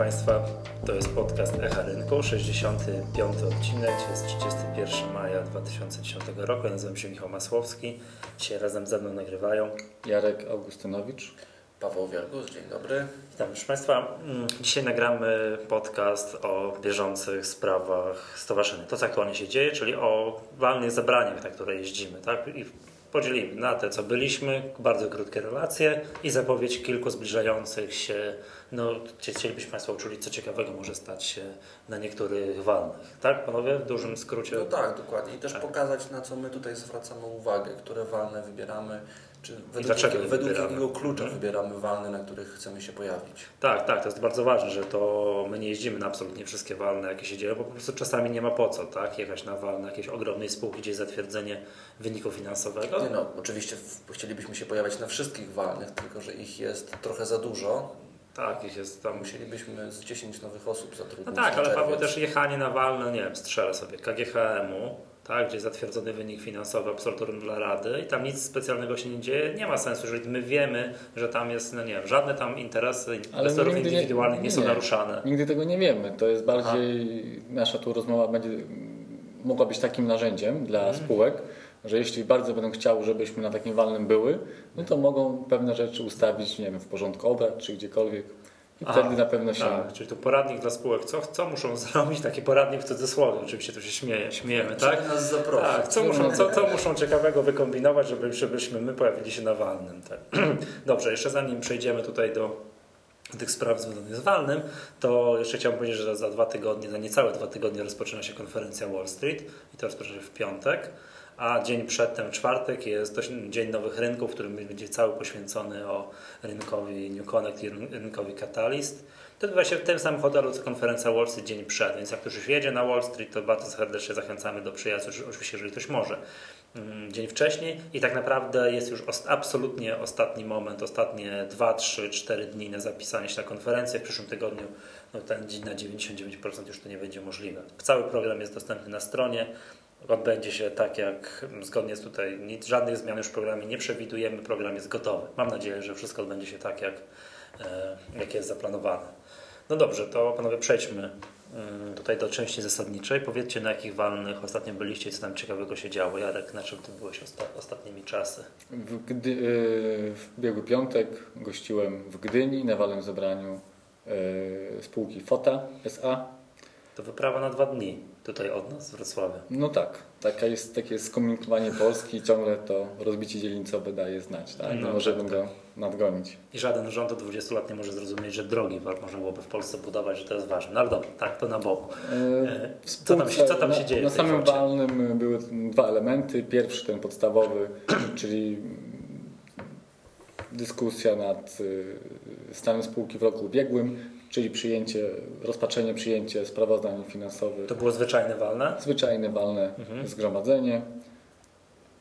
Państwa, to jest podcast Echa Rynku, 65 odcinek, jest 31 maja 2010 roku. Ja nazywam się Michał Masłowski. Dzisiaj razem ze mną nagrywają Jarek Augustynowicz. Paweł Wielgus, dzień dobry. Witam, proszę Państwa. Mm, dzisiaj nagramy podcast o bieżących sprawach stowarzyszenia. To, co aktualnie się dzieje, czyli o walnych zebraniach, na które jeździmy. Tak? I podzielimy na te, co byliśmy, bardzo krótkie relacje i zapowiedź kilku zbliżających się. No, chcielibyśmy Państwa uczuli, co ciekawego może stać się na niektórych walnych. Tak, panowie? W dużym skrócie. No tak, dokładnie. I też Tak. pokazać, na co my tutaj zwracamy uwagę, które walne wybieramy, czy według, jakiego, według jakiego klucza Mhm. wybieramy walne, na których chcemy się pojawić. Tak, tak, to jest bardzo ważne, że to my nie jeździmy na absolutnie wszystkie walne, jakie się dzieją, bo po prostu czasami nie ma po co, tak? Jechać na walne jakiejś ogromnej spółki, gdzie jest zatwierdzenie wyniku finansowego. Nie no, oczywiście chcielibyśmy się pojawiać na wszystkich walnych, tylko że ich jest trochę za dużo. Tak, ich jest tam. Musielibyśmy z 10 nowych osób No zatrudnić. tak, na ale Paweł też jechanie na walne, nie wiem, strzelę sobie, KGHM-u, tak, gdzie jest zatwierdzony wynik finansowy absolutorium dla Rady i tam nic specjalnego się nie dzieje, nie ma sensu, jeżeli my wiemy, że tam jest, no nie wiem, żadne tam interesy inwestorów nigdy nie- indywidualnych nie, są naruszane. Nigdy tego nie wiemy. To jest bardziej, nasza tu rozmowa będzie mogła być takim narzędziem dla Mhm. spółek, że jeśli bardzo będą chciały, żebyśmy na takim walnym były, no to mogą pewne rzeczy ustawić, nie wiem, w porządku obrad czy gdziekolwiek i Aha, wtedy na pewno się... Tak, czyli to poradnik dla spółek. Co, co muszą zrobić? Taki poradnik w cudzysłowie. Oczywiście tu się śmieje, śmiejemy, tak? Żeby nas zaprosić. Tak, co muszą, co, co muszą ciekawego wykombinować, żeby, żebyśmy my pojawili się na walnym. Tak. Dobrze, jeszcze zanim przejdziemy tutaj do tych spraw związanych z walnym, to jeszcze chciałbym powiedzieć, że za dwa tygodnie, za niecałe dwa tygodnie rozpoczyna się konferencja Wall Street i to rozpoczyna się w piątek. A dzień przedtem, czwartek, jest to Dzień Nowych Rynków, który będzie cały poświęcony o rynkowi New Connect i rynkowi Catalyst. To odbywa się w tym samym hotelu, co konferencja Wall Street dzień przed, więc jak ktoś już jedzie na Wall Street, to bardzo serdecznie zachęcamy do przyjazdu, oczywiście, jeżeli ktoś może, mm, dzień wcześniej. I tak naprawdę jest już absolutnie ostatni moment, ostatnie 2, 3, 4 dni na zapisanie się na konferencję. W przyszłym tygodniu no, ten dzień na 99% już to nie będzie możliwe. Cały program jest dostępny na stronie. Odbędzie się tak, jak zgodnie z tutaj, nic, żadnych zmian już w programie nie przewidujemy, program jest gotowy. Mam nadzieję, że wszystko odbędzie się tak, jak, e, jak jest zaplanowane. No dobrze, to panowie przejdźmy mm, tutaj do części zasadniczej. Powiedzcie, na jakich walnych ostatnio byliście i co tam ciekawego się działo. Jarek, na czym ty byłeś osta- ostatnimi czasy? W, Gdy, yy, w ubiegły piątek gościłem w Gdyni na walnym zebraniu spółki FOTA SA. To wyprawa na dwa dni tutaj od nas z Wrocławia. No tak, taka jest, takie jest skomunikowanie Polski i ciągle to rozbicie dzielnicowe daje znać, tak? No, Nie możemy tak, go nadgonić. I żaden rząd od 20 lat nie może zrozumieć, że drogi można byłoby w Polsce budować, że to jest ważne. No ale dobra, tak, to na boku. E, w co tam się- co tam się na, dzieje Na samym walnym były dwa elementy. Pierwszy, ten podstawowy, czyli dyskusja nad y, stanem spółki w roku ubiegłym, czyli przyjęcie, rozpatrzenie, przyjęcie sprawozdań finansowych. To było zwyczajne walne? Zwyczajne walne Mhm. zgromadzenie.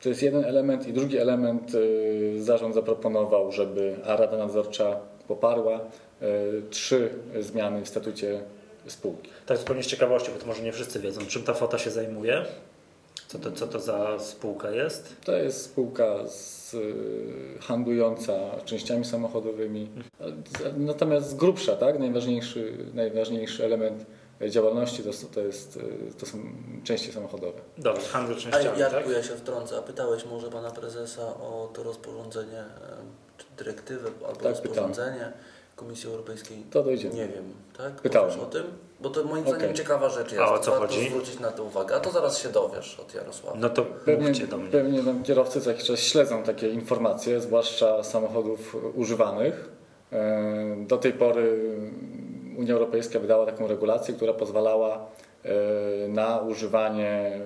To jest jeden element. I drugi element, y, zarząd zaproponował, żeby, a Rada Nadzorcza poparła, y, trzy zmiany w statucie spółki. Tak zupełnie z ciekawości, bo to może nie wszyscy wiedzą, czym ta fota się zajmuje. Co to, co to za spółka jest? To jest spółka z, y, handlująca częściami samochodowymi. Natomiast z grubsza, tak? najważniejszy, najważniejszy element działalności to, to, jest, y, to są części samochodowe. Dobrze, handel A częściami, Jarku, tak? ja się wtrącę, a pytałeś może Pana Prezesa o to rozporządzenie, czy dyrektywę albo Tak, rozporządzenie Komisji Europejskiej? To dojdziemy. Nie wiem, tak? Pytałem. Powiesz o tym? Bo to moim zdaniem ciekawa rzecz jest. A o co Warto chodzi? zwrócić na to uwagę. A to zaraz się dowiesz od Jarosława. No to Pewnie, do mnie. pewnie tam kierowcy co jakiś czas śledzą takie informacje, zwłaszcza samochodów używanych. E, Do tej pory Unia Europejska wydała taką regulację, która pozwalała e, na używanie,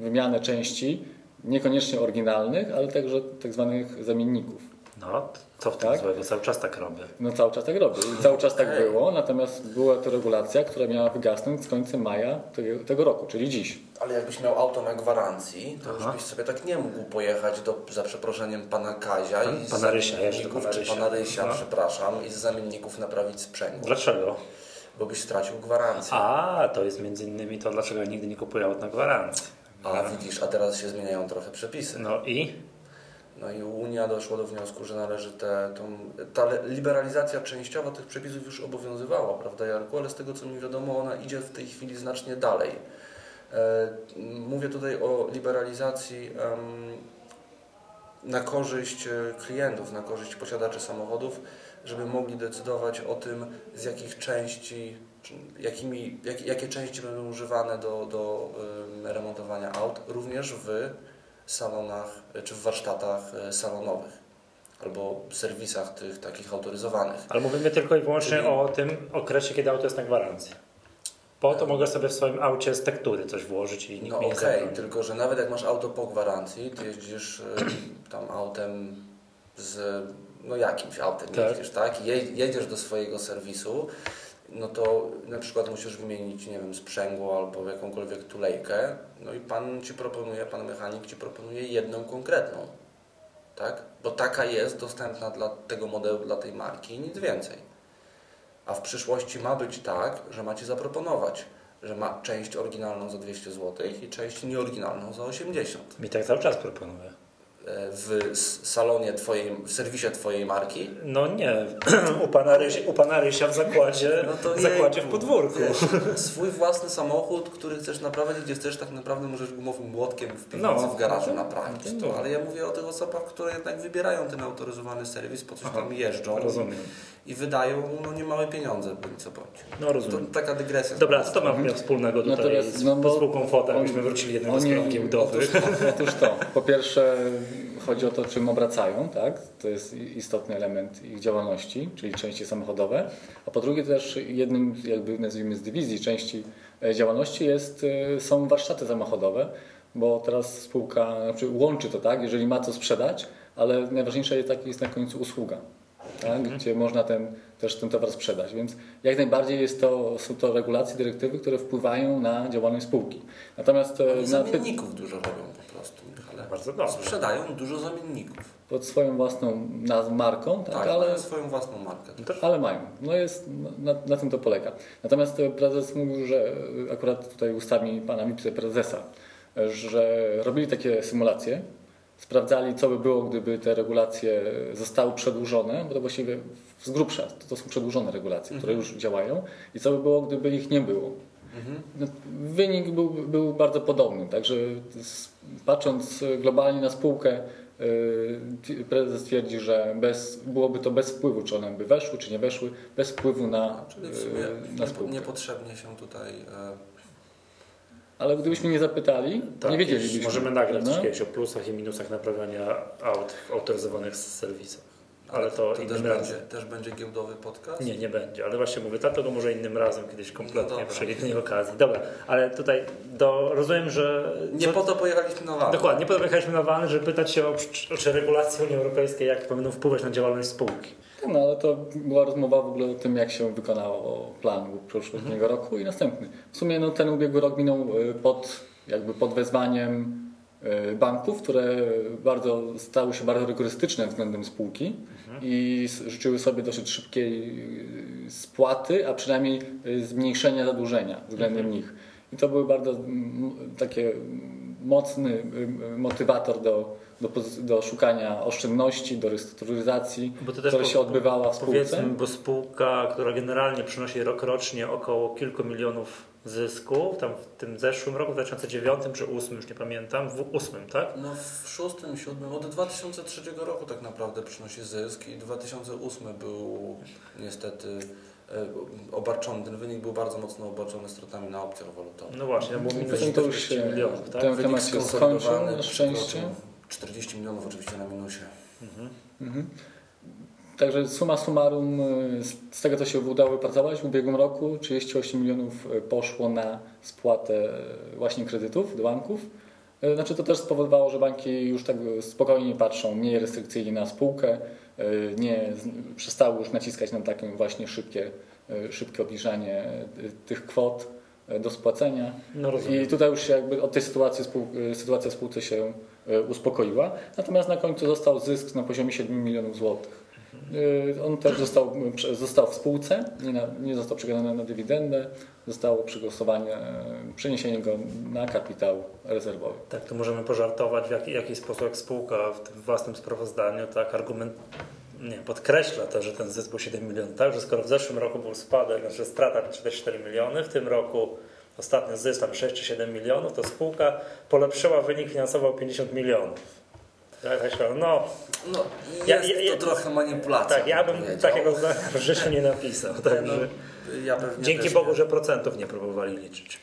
wymianę części, niekoniecznie oryginalnych, ale także tak zwanych zamienników. No, co w tym Tak? złego? Cały czas tak robię. No cały czas tak robię i cały czas tak było, natomiast była to regulacja, która miała wygasnąć z końcem maja tego, roku, czyli dziś. Ale jakbyś miał auto na gwarancji, to Aha. już byś sobie tak nie mógł pojechać do, za przeproszeniem pana Kazia i z Pana Rysia, jeszcze pana Rysia. pana Rysia, No. przepraszam, i z zamienników naprawić sprzęgło, Dlaczego? bo byś stracił gwarancję. A, to jest między innymi to, dlaczego ja nigdy nie kupuję aut na gwarancji. A widzisz, a teraz się zmieniają trochę przepisy. No i? No i Unia doszła do wniosku, że należy te, tą, ta liberalizacja częściowa tych przepisów już obowiązywała, prawda Jarku? Ale z tego co mi wiadomo, ona idzie w tej chwili znacznie dalej. E, Mówię tutaj o liberalizacji na korzyść e, klientów, na korzyść posiadaczy samochodów, żeby mogli decydować o tym, z jakich części, jakimi, jak, jakie części będą używane do, do em, remontowania aut, również w salonach e, czy w warsztatach e, salonowych albo serwisach tych takich autoryzowanych. Ale mówimy tylko i wyłącznie Czyli- o tym okresie, kiedy auto jest na gwarancji. Po to mogę sobie w swoim aucie z tektury coś włożyć i nikt No mi nie okej, zabroni. tylko że nawet jak masz auto po gwarancji, ty jeździsz e, tam autem z, no jakimś autem Tak. jeździsz, tak? Je, jedziesz do swojego serwisu, no to na przykład musisz wymienić, nie wiem, sprzęgło albo jakąkolwiek tulejkę, no i pan ci proponuje, pan mechanik ci proponuje jedną konkretną, tak? Bo taka jest dostępna dla tego modelu, dla tej marki i nic więcej. A w przyszłości ma być tak, że macie zaproponować, że ma część oryginalną za 200 zł i część nieoryginalną za 80. Mi tak cały czas proponuje. W salonie twojej, w serwisie twojej marki. No nie, u pana, Rysia, u pana Rysia w zakładzie, No to w zakładzie w podwórku. Wiesz, swój własny samochód, który chcesz naprawiać, gdzie chcesz tak naprawdę możesz gumowym młotkiem w piwnicy No, w garażu no to- naprawić. no To, to- ale ja mówię o tych osobach, które jednak wybierają ten autoryzowany serwis, po coś Aha, tam jeżdżą Rozumiem. i wydają no, niemałe pieniądze, bądź co bądź. No To rozumiem. taka dygresja. Dobra, co to ma miał wspólnego tutaj Natomiast, z, no bo z spółką FOTA, jakbyśmy wrócili jednego z stron giełdowych? Otóż to. Po pierwsze chodzi o to, czym obracają, tak? To jest istotny element ich działalności, czyli części samochodowe. A po drugie też jednym jakby nazwijmy z dywizji części e, działalności jest, e, są warsztaty samochodowe, bo teraz spółka znaczy łączy to, tak? Jeżeli ma co sprzedać, ale najważniejsza jest, tak, jest na końcu usługa. Tak, gdzie można ten, też ten towar sprzedać. Więc jak najbardziej jest to, są to regulacje, dyrektywy, które wpływają na działalność spółki. Natomiast e, na, zamienników dużo robią Bardzo dobrze. Sprzedają dużo zamienników. pod swoją własną naz- marką, tak, Tak, ale, mają swoją własną markę. No ale mają. No jest, na, na tym to polega. Natomiast prezes mówił, że e, akurat tutaj ustami pana wiceprezesa, że robili takie symulacje, sprawdzali, co by było, gdyby te regulacje zostały przedłużone, bo to właściwie z grubsza to, to są przedłużone regulacje, które już działają, i co by było, gdyby ich nie było. Mhm. No, Wynik był, był bardzo podobny, także patrząc globalnie na spółkę, yy, prezes twierdzi, że bez, byłoby to bez wpływu, czy one by weszły, czy nie weszły, bez wpływu na, A, czyli w sumie yy, na spółkę. niepotrzebnie się tutaj... E, Ale gdybyśmy nie zapytali, Tak, nie wiedzielibyśmy. Możemy nagrać no? kiedyś o plusach i minusach naprawiania aut w autoryzowanych serwisach. Ale to, też, innym będzie, razem. też będzie giełdowy podcast? Nie, nie będzie, ale właśnie mówię, tak, to go może innym razem, kiedyś kompletnie, No przy innej okazji. Dobra, ale tutaj do, rozumiem, że... Nie co- po to pojechaliśmy na walkę. Dokładnie, po to wyjechaliśmy na walny, żeby pytać się o, czy, czy regulacje Unii Europejskiej, jak powinny wpływać na działalność spółki. No ale to była rozmowa w ogóle o tym, jak się wykonało plan poprzedniego Mhm. roku i następny. W sumie no, ten ubiegły rok minął y, pod, jakby pod wezwaniem banków, które bardzo stały się bardzo rygorystyczne względem spółki Mhm. i życzyły sobie dosyć szybkiej y, spłaty, a przynajmniej y, zmniejszenia zadłużenia względem Mhm. nich. I to był bardzo takie mm, mocny motywator do, do, do szukania oszczędności, do restrukturyzacji, która po- się odbywała w spółce. Powiedzmy, bo spółka, która generalnie przynosi rokrocznie około kilku milionów zysku, tam w tym zeszłym roku, w 2009 czy 2008, już nie pamiętam, w 2008, tak? No w szóstym, siódmym, od 2003 roku tak naprawdę przynosi zysk i 2008 był niestety e, obarczony, ten wynik był bardzo mocno obarczony stratami na opcjach walutowych. No właśnie, było minus Potem to już 40 się- milionów, tak? ten Wynik temat się skonsolidowany skończył na szczęście. przekroczył 40 milionów oczywiście na minusie. Mhm. Mhm. Także suma summarum, y, z- tego co się udało wypracować w ubiegłym roku, 38 milionów y, poszło na spłatę y, właśnie kredytów do banków. Znaczy to też spowodowało, że banki już tak spokojnie patrzą, mniej restrykcyjnie na spółkę, nie przestały już naciskać na takie właśnie szybkie, szybkie obniżanie tych kwot do spłacenia. No. I tutaj już jakby od tej sytuacji sytuacja w spółce się uspokoiła. Natomiast na końcu został zysk na poziomie 7 milionów złotych. Y, On też został, został w spółce, nie, na, nie został przekazany na dywidendę, zostało przegłosowanie, e, przeniesienie go na kapitał rezerwowy. Tak, to możemy pożartować w jaki, jaki sposób jak spółka w tym własnym sprawozdaniu tak argument nie, podkreśla to, że ten zysk był 7 milionów, tak, że skoro w zeszłym roku był spadek, znaczy strata 44 miliony, w tym roku ostatnio zysk tam 6 czy 7 milionów, to spółka polepszyła wynik finansowy o 50 milionów. Tak, tak, no, No, Ja- jest ja- ja- to trochę manipulacja. tak, ja bym powiedział. takiego zdania w życiu nie napisał. No, Także ja pewnie dzięki Bogu, nie. że procentów nie próbowali liczyć.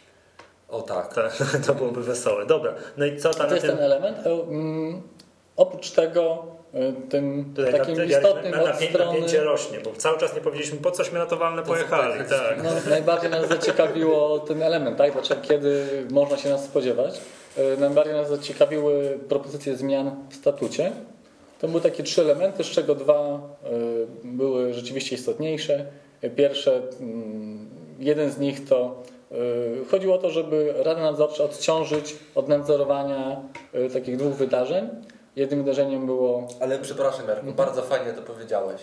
O tak. Tak, to byłoby wesołe. Dobra, no i co tam To na jest tym... ten element. E, mm, Oprócz tego e, tym Tutaj takim napię- istotnym na, od napię, strony... napięcie rośnie, bo cały czas nie powiedzieliśmy, po cośmy na to walne Po co pojechali. Tak. No, najbardziej nas zaciekawiło ten element, tak? Dlaczego, kiedy można się nas spodziewać. E, Najbardziej nas zaciekawiły propozycje zmian w statucie. To były takie trzy elementy, z czego dwa e, były rzeczywiście istotniejsze. E, Pierwsze, mm, jeden z nich to chodziło o to, żeby Rada Nadzorcza odciążyć od nadzorowania takich dwóch wydarzeń. Jednym wydarzeniem było Ale przepraszam Jarku, Mhm. bardzo fajnie to powiedziałeś.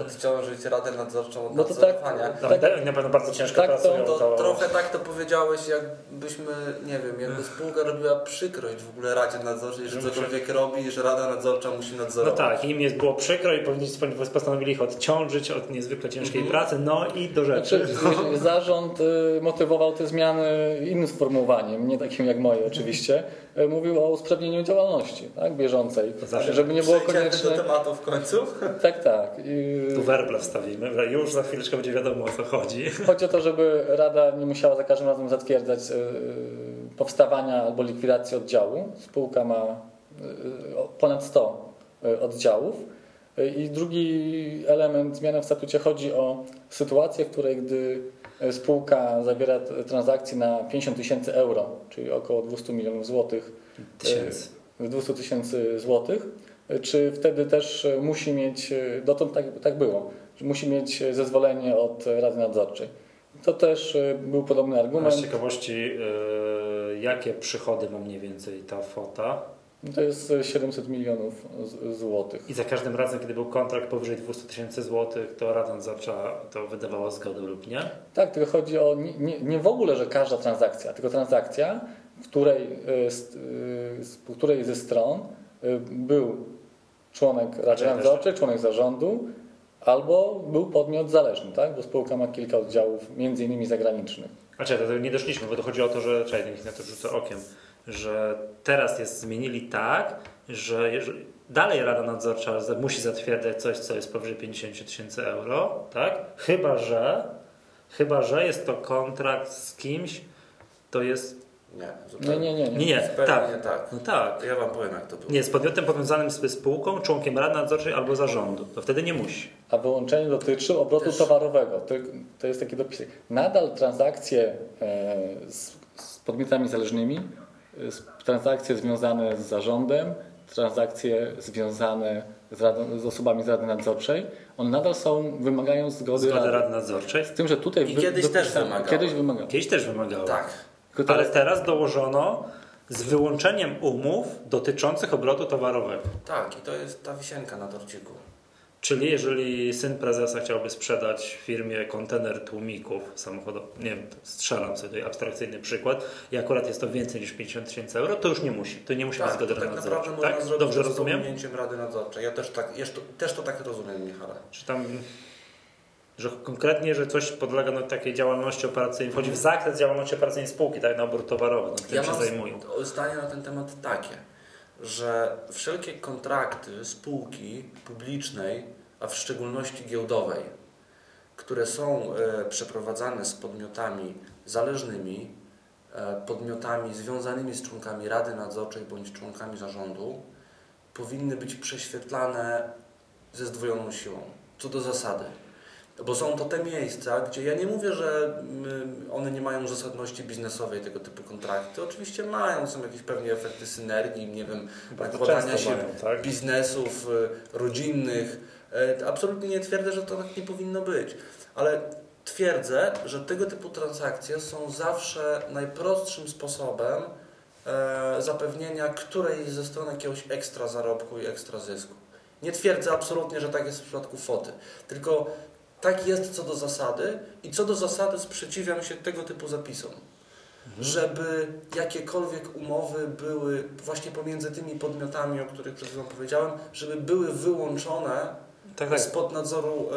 Odciążyć Radę Nadzorczą od No to tak- nadzorowania. No, tak, na pewno bardzo ciężko tak, to- pracują. To, To, trochę tak to powiedziałeś, jakbyśmy, nie wiem, jakby spółka robiła przykrość w ogóle Radzie Nadzorczej, że cokolwiek robi, że Rada Nadzorcza musi No nadzorować. tak, im jest było przykro i powinni postanowili ich odciążyć od niezwykle ciężkiej Mhm. pracy, no i do rzeczy. Znaczy, zarząd y, motywował te zmiany innym sformułowaniem, nie takim jak moje oczywiście. Y, Mówił o usprawnieniu działalności tak, bieżącej, zawsze żeby nie było Przejdziemy do konieczne. tematu w końcu. Tak, tak. I Tu werble wstawimy, już za chwileczkę będzie wiadomo o co chodzi. Chodzi o to, żeby Rada nie musiała za każdym razem zatwierdzać y, powstawania albo likwidacji oddziału. Spółka ma y, ponad 100 y, oddziałów. Y, I drugi element zmiany w statucie chodzi o sytuację, w której gdy y, spółka zawiera transakcje na 50 tysięcy euro, czyli około 200 milionów złotych, Tysięcy. Y, 200 tysięcy złotych, czy wtedy też y, musi mieć, y, dotąd tak, tak było, że musi mieć y, zezwolenie od Rady Nadzorczej. To też był podobny A argument. z ciekawości, jakie przychody ma mniej więcej ta fota? To jest y, 700 milionów złotych. I za każdym razem, kiedy był kontrakt powyżej 200 tysięcy złotych, to Rada Nadzorcza to wydawała zgodę lub nie? Tak, tylko chodzi o nie, nie, nie w ogóle, że każda transakcja, tylko transakcja, której, z, y, z której ze stron y, był członek Rady Nadzorczej, członek zarządu, albo był podmiot zależny, tak? bo spółka ma kilka oddziałów, między innymi zagranicznych. A czekaj, to nie doszliśmy, bo to chodzi o to, że, czekaj, niech na to rzucę okiem, że teraz jest zmienili tak, że dalej Rada Nadzorcza za- musi zatwierdzać coś, co jest powyżej 50 tysięcy euro, tak? Chyba, że chyba, że jest to kontrakt z kimś, to jest... Nie, Nie, zupełnie. nie, nie. Nie, nie, tak. nie tak. No tak. Ja wam powiem jak to było. Nie, z podmiotem powiązanym z spółką, członkiem Rady Nadzorczej albo zarządu. To wtedy nie musi. A wyłączenie dotyczy obrotu Też. towarowego. To, to jest taki dopis. Nadal transakcje e, z, z podmiotami zależnymi, e, z, transakcje związane z zarządem, transakcje związane z, radą, z osobami z Rady Nadzorczej, one nadal są, wymagają zgody, Zgody Rady. Rady Nadzorczej. Z tym, że tutaj I kiedyś też wymagały. Kiedyś wymagały. Kiedyś też wymagało. Tak. Tylko Ale teraz, dołożono z wyłączeniem umów dotyczących obrotu towarowego. Tak, i to jest ta wisienka na torciku. Czyli jeżeli syn prezesa chciałby sprzedać firmie kontener tłumików samochodowych, nie wiem, strzelam sobie tutaj abstrakcyjny przykład, i akurat jest to więcej niż 50 tysięcy euro, to już nie musi. To nie musi Tak, to zgody tak Rady naprawdę Nadzorczej. można Tak? zrobić Dobrze z rozumiem? pominięciem Rady Nadzorczej. Ja też, tak, jeszcze, też to tak rozumiem, Michale. Czy tam, że konkretnie, że coś podlega no, takiej działalności operacyjnej, wchodzi w zakres działalności operacyjnej spółki, tak, na obrót towarowy, no, tym Ja się zajmują. zdanie na ten temat takie, że wszelkie kontrakty spółki publicznej, a w szczególności giełdowej, które są e, przeprowadzane z podmiotami zależnymi, e, podmiotami związanymi z członkami Rady Nadzorczej bądź członkami zarządu, powinny być prześwietlane ze zdwojoną siłą, co do zasady. Bo są to te miejsca, gdzie ja nie mówię, że mm, one nie mają zasadności biznesowej, tego typu kontrakty. Oczywiście mają, są jakieś pewnie efekty synergii, nie wiem, nakładania się mają, tak? biznesów y, rodzinnych. Y, Absolutnie nie twierdzę, że to tak nie powinno być, ale twierdzę, że tego typu transakcje są zawsze najprostszym sposobem e, zapewnienia którejś ze stron jakiegoś ekstra zarobku i ekstra zysku. Nie twierdzę absolutnie, że tak jest w przypadku foty. Tylko tak jest co do zasady i co do zasady sprzeciwiam się tego typu zapisom. Żeby jakiekolwiek umowy były właśnie pomiędzy tymi podmiotami, o których przed chwilą powiedziałem, żeby były wyłączone Tak, tak. spod nadzoru.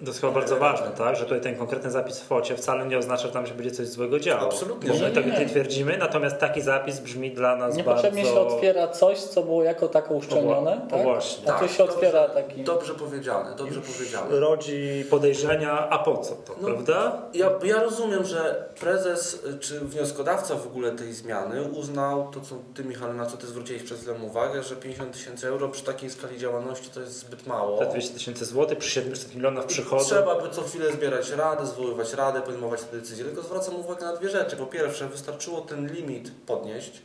e, To jest chyba bardzo e, ważne, tak? że tutaj ten konkretny zapis w focie wcale nie oznacza, że tam się będzie coś złego działo. Absolutnie, Bo my tak nie. twierdzimy, natomiast taki zapis brzmi dla nas Niepotrzebnie bardzo... się otwiera coś, co było jako tako uszczelnione, O, tak? właśnie. a tu się otwiera dobrze, taki... Dobrze powiedziane, dobrze powiedziane. Rodzi podejrzenia, a po co to, No, prawda? Ja, ja rozumiem, że prezes y, czy wnioskodawca w ogóle tej zmiany uznał to, co ty, Michał, na co ty zwróciłeś przed chwilą uwagę, że 50 tysięcy euro przy takiej skali działalności to jest zbyt mało. Te 200 tysięcy złotych przy 700 milionach przychodów. Trzeba by co chwilę zbierać rady, zwoływać rady, podejmować te decyzje. Tylko zwracam uwagę na dwie rzeczy. Po pierwsze, wystarczyło ten limit podnieść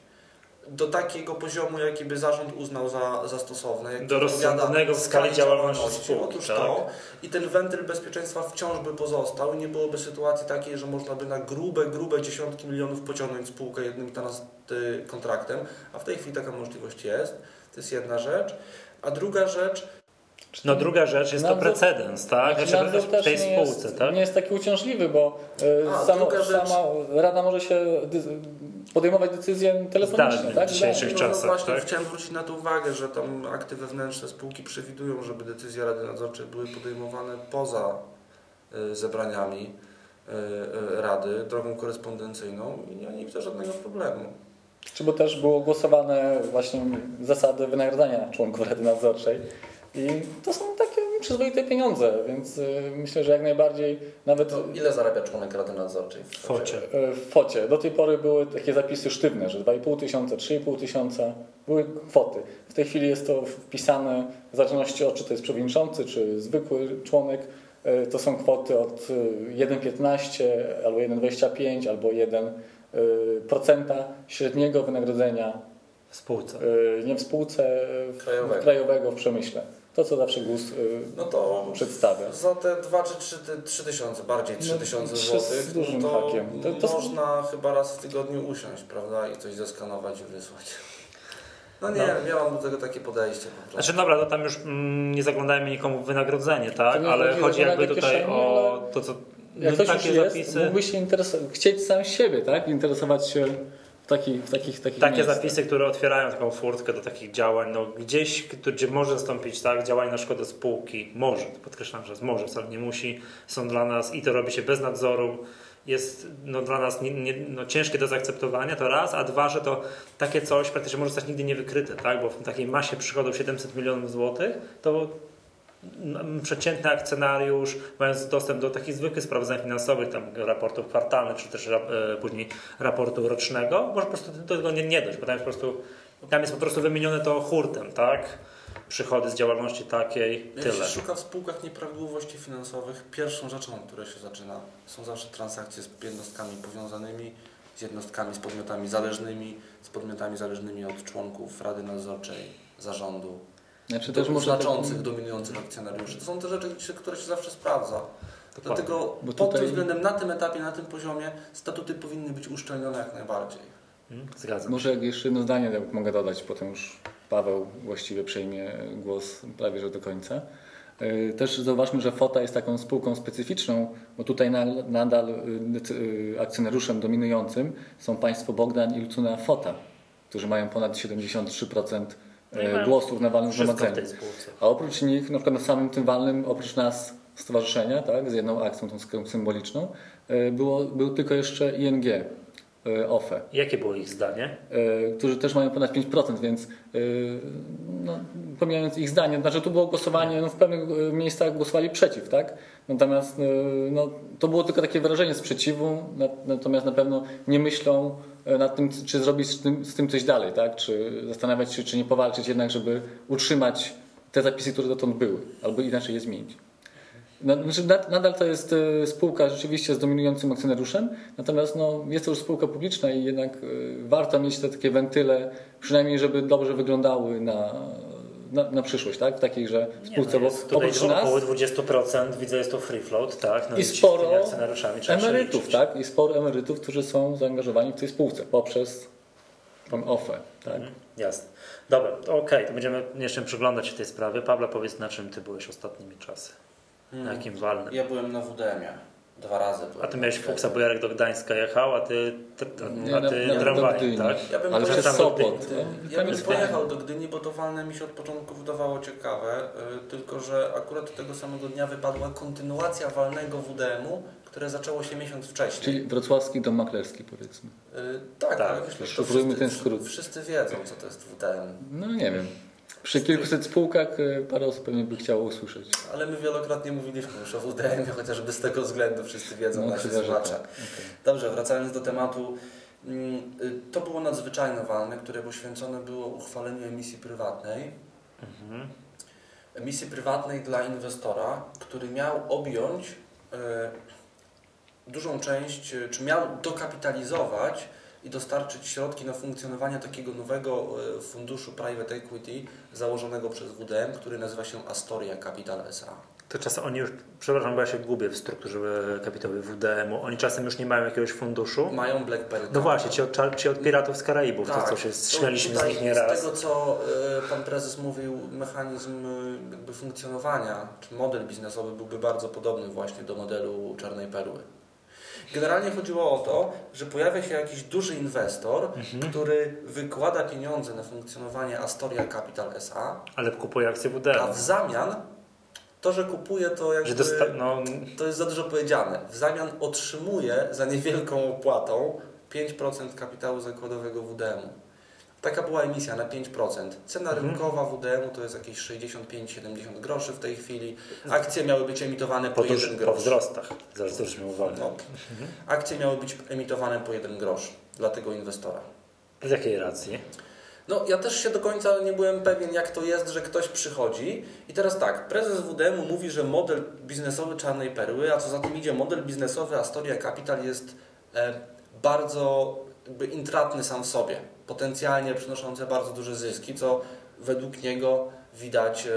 do takiego poziomu, jaki by zarząd uznał za, za stosowny. Do rozsądnego w skali działalności spółki, Otóż tak. to i ten wentyl bezpieczeństwa wciąż by pozostał i nie byłoby sytuacji takiej, że można by na grube, grube dziesiątki milionów pociągnąć spółkę jednym y, kontraktem, a w tej chwili taka możliwość jest. To jest jedna rzecz. A druga rzecz, No druga rzecz jest to Nadzór- precedens, tak? Znaczy, nadzór w tej nie spółce, jest, tak? nie jest taki uciążliwy, bo e, A, sama, sama Rada może się podejmować decyzje telefonicznie. Zdalnie, tak? w dzisiejszych No, czasach, no właśnie tak? chciałem zwrócić na to uwagę, że tam akty wewnętrzne spółki przewidują, żeby decyzje Rady Nadzorczej były podejmowane poza y, zebraniami y, Rady drogą korespondencyjną i ja nie widzę żadnego problemu. Czy bo też było głosowane właśnie zasady wynagradzania członków Rady Nadzorczej. I to są takie przyzwoite pieniądze, więc y, myślę, że jak najbardziej nawet To ile zarabia członek Rady Nadzorczej? W focie. y, w focie. Do tej pory były takie zapisy sztywne, że 2,5 tysiąca, 3,5 tysiąca były kwoty. W tej chwili jest to wpisane w zależności od czy to jest przewodniczący, czy zwykły członek. Y, To są kwoty od y, 1,15 albo 1,25 albo 1 y, procenta średniego wynagrodzenia W spółce. nie w spółce y, w- Krajowego. krajowego w przemyśle. To, co zawsze GUS y, No to przedstawia. za te 2 czy 3, ty- 3 tysiące, bardziej 3 No, tysiące trzy z złotych, dużym no to, hakiem. To- to są- można chyba raz w tygodniu usiąść, prawda? I coś zeskanować i wysłać. No nie, No. ja mam do tego takie podejście po prostu. Znaczy dobra, to tam już mm, nie zaglądajmy nikomu w wynagrodzenie, tak? Ale chodzi jakby tutaj kieszeni, o to, co... Jak No, ktoś takie już jest, zapisy... mógłby się interesować, chcieć sam siebie, tak? Interesować się taki, w takich, takich Takie zapisy, które otwierają taką furtkę do takich działań, no gdzieś, gdzie może nastąpić tak, działanie na szkodę spółki, może, podkreślam, że może, wcale nie musi, są dla nas i to robi się bez nadzoru, jest no, dla nas nie, nie, no, ciężkie do zaakceptowania, to raz, a dwa, że to takie coś praktycznie może zostać nigdy nie wykryte, tak? bo w takiej masie przychodów 700 milionów złotych, to przeciętny akcjonariusz, mając dostęp do takich zwykłych sprawozdań finansowych, tam raportów kwartalnych, czy też e, później raportu rocznego, może po prostu do tego nie, nie dojść, bo tam jest po prostu, tam jest po prostu wymienione to hurtem, tak? Przychody z działalności takiej, Jak tyle. się szuka w spółkach nieprawidłowości finansowych, pierwszą rzeczą, od której się zaczyna, są zawsze transakcje z jednostkami powiązanymi, z jednostkami, z podmiotami zależnymi, z podmiotami zależnymi od członków Rady Nadzorczej, zarządu, Znaczy do, też znaczących, takim- dominujących akcjonariuszy. To są te rzeczy, które się zawsze sprawdza. Dokładnie. Dlatego Bo pod tutaj- tym względem, na tym etapie, na tym poziomie statuty powinny być uszczelnione jak najbardziej. Mm, Zgadzam. Może jak jeszcze jedno zdanie tak mogę dodać, potem już Paweł właściwie przejmie głos prawie że do końca. Yy, Też zauważmy, że FOTA jest taką spółką specyficzną, bo tutaj na- nadal yy, yy, akcjonariuszem dominującym są państwo Bogdan i Lucuna FOTA, którzy mają ponad 73% No mają głosów na walnym zgromadzeniu. A oprócz nich, na przykład na samym tym walnym, oprócz nas stowarzyszenia, tak, z jedną akcją tą symboliczną, yy, było, był tylko jeszcze ING, OFE. Jakie było ich zdanie? e, którzy też mają ponad 5%, więc e, no, pomijając ich zdanie, znaczy tu było głosowanie, no, w pewnych e, miejscach głosowali przeciw, tak? Natomiast e, no, to było tylko takie wyrażenie sprzeciwu, na- natomiast na pewno nie myślą e, nad tym, czy zrobić z tym, z tym coś dalej, tak? Czy zastanawiać się, czy nie powalczyć jednak, żeby utrzymać te zapisy, które dotąd były, albo inaczej je zmienić. No, Znaczy, nad- nadal to jest e, spółka rzeczywiście z dominującym akcjonariuszem, natomiast no, jest to już spółka publiczna i jednak e, warto mieć te takie wentyle, przynajmniej żeby dobrze wyglądały na, na, na przyszłość, tak? W takiej, że spółce Nie, no bo jest tutaj oprócz nas około 20%, widzę jest to free float, tak? No i sporo emerytów, tak? I sporo emerytów, którzy są zaangażowani w tej spółce poprzez Tą OFE, tak? Mhm, jasne. Dobra, to okej, to będziemy jeszcze przyglądać się tej sprawie. Pawle, powiedz na czym ty byłeś ostatnimi czasy? Na jakim walnym? Ja byłem na WDM-ie. Dwa razy byłem. A ty miałeś fuksa, bo Jarek do Gdańska jechał, a ty, ty, Nie, a ty do tramwajem, tak? Ja bym Ale przez do Sopot. No, Ja bym pojechał do Gdyni, bo to walne mi się od początku wydawało ciekawe, y, tylko że akurat tego samego dnia wypadła kontynuacja walnego WDM-u, które zaczęło się miesiąc wcześniej. Czyli wrocławski dom maklerski powiedzmy. Y, tak, Tak, ale myślę, że wszyscy, ten skrót. wszyscy wiedzą, co to jest WDM. No nie wiem. Przy kilkuset spółkach y, parę osób pewnie by chciało usłyszeć. Ale my wielokrotnie mówiliśmy już o WDM, chociażby z tego względu wszyscy wiedzą, No, nasi chyba, że słuchacze. tak. Okej. Dobrze, wracając do tematu. mm, y, To było nadzwyczajne walne, które poświęcone było uchwaleniu emisji prywatnej. Mhm. Emisji prywatnej dla inwestora, który miał objąć y, dużą część, czy miał dokapitalizować i dostarczyć środki na funkcjonowanie takiego nowego y, funduszu private equity założonego przez WDM, który nazywa się Astoria Capital SA. To czasem oni już, przepraszam, bo ja się gubię w strukturze kapitałowej WDM-u. Oni czasem już nie mają jakiegoś funduszu. Mają BlackBerry. No właśnie, ci od, ci od piratów z Karaibów, to co się śmialiśmy z nich nieraz. Z tego, co y, pan prezes mówił, mechanizm jakby funkcjonowania, czy model biznesowy byłby bardzo podobny właśnie do modelu Czarnej Perły. Generalnie chodziło o to, że pojawia się jakiś duży inwestor, Mhm. który wykłada pieniądze na funkcjonowanie Astoria Capital SA, Ale kupuje akcje a WDM. w zamian to, że kupuje to jakby... Dosta- no, To jest za dużo powiedziane. W zamian otrzymuje za niewielką opłatą 5% kapitału zakładowego WDM-u. Taka była emisja na 5%. Cena Mhm. rynkowa WDM-u to jest jakieś 65-70 groszy w tej chwili. Akcje miały być emitowane po, po, tuż, 1 po grosz. wzrostach. Zaraz zwróćmy uwagę. No. Akcje miały być emitowane po 1 grosz dla tego inwestora. Z jakiej racji? No, ja też się do końca nie byłem pewien, jak to jest, że ktoś przychodzi i teraz tak, prezes WDM-u mówi, że model biznesowy Czarnej Perły, a co za tym idzie, model biznesowy Astoria Capital jest e, bardzo jakby intratny sam w sobie, potencjalnie przynoszący bardzo duże zyski, co według niego widać, e,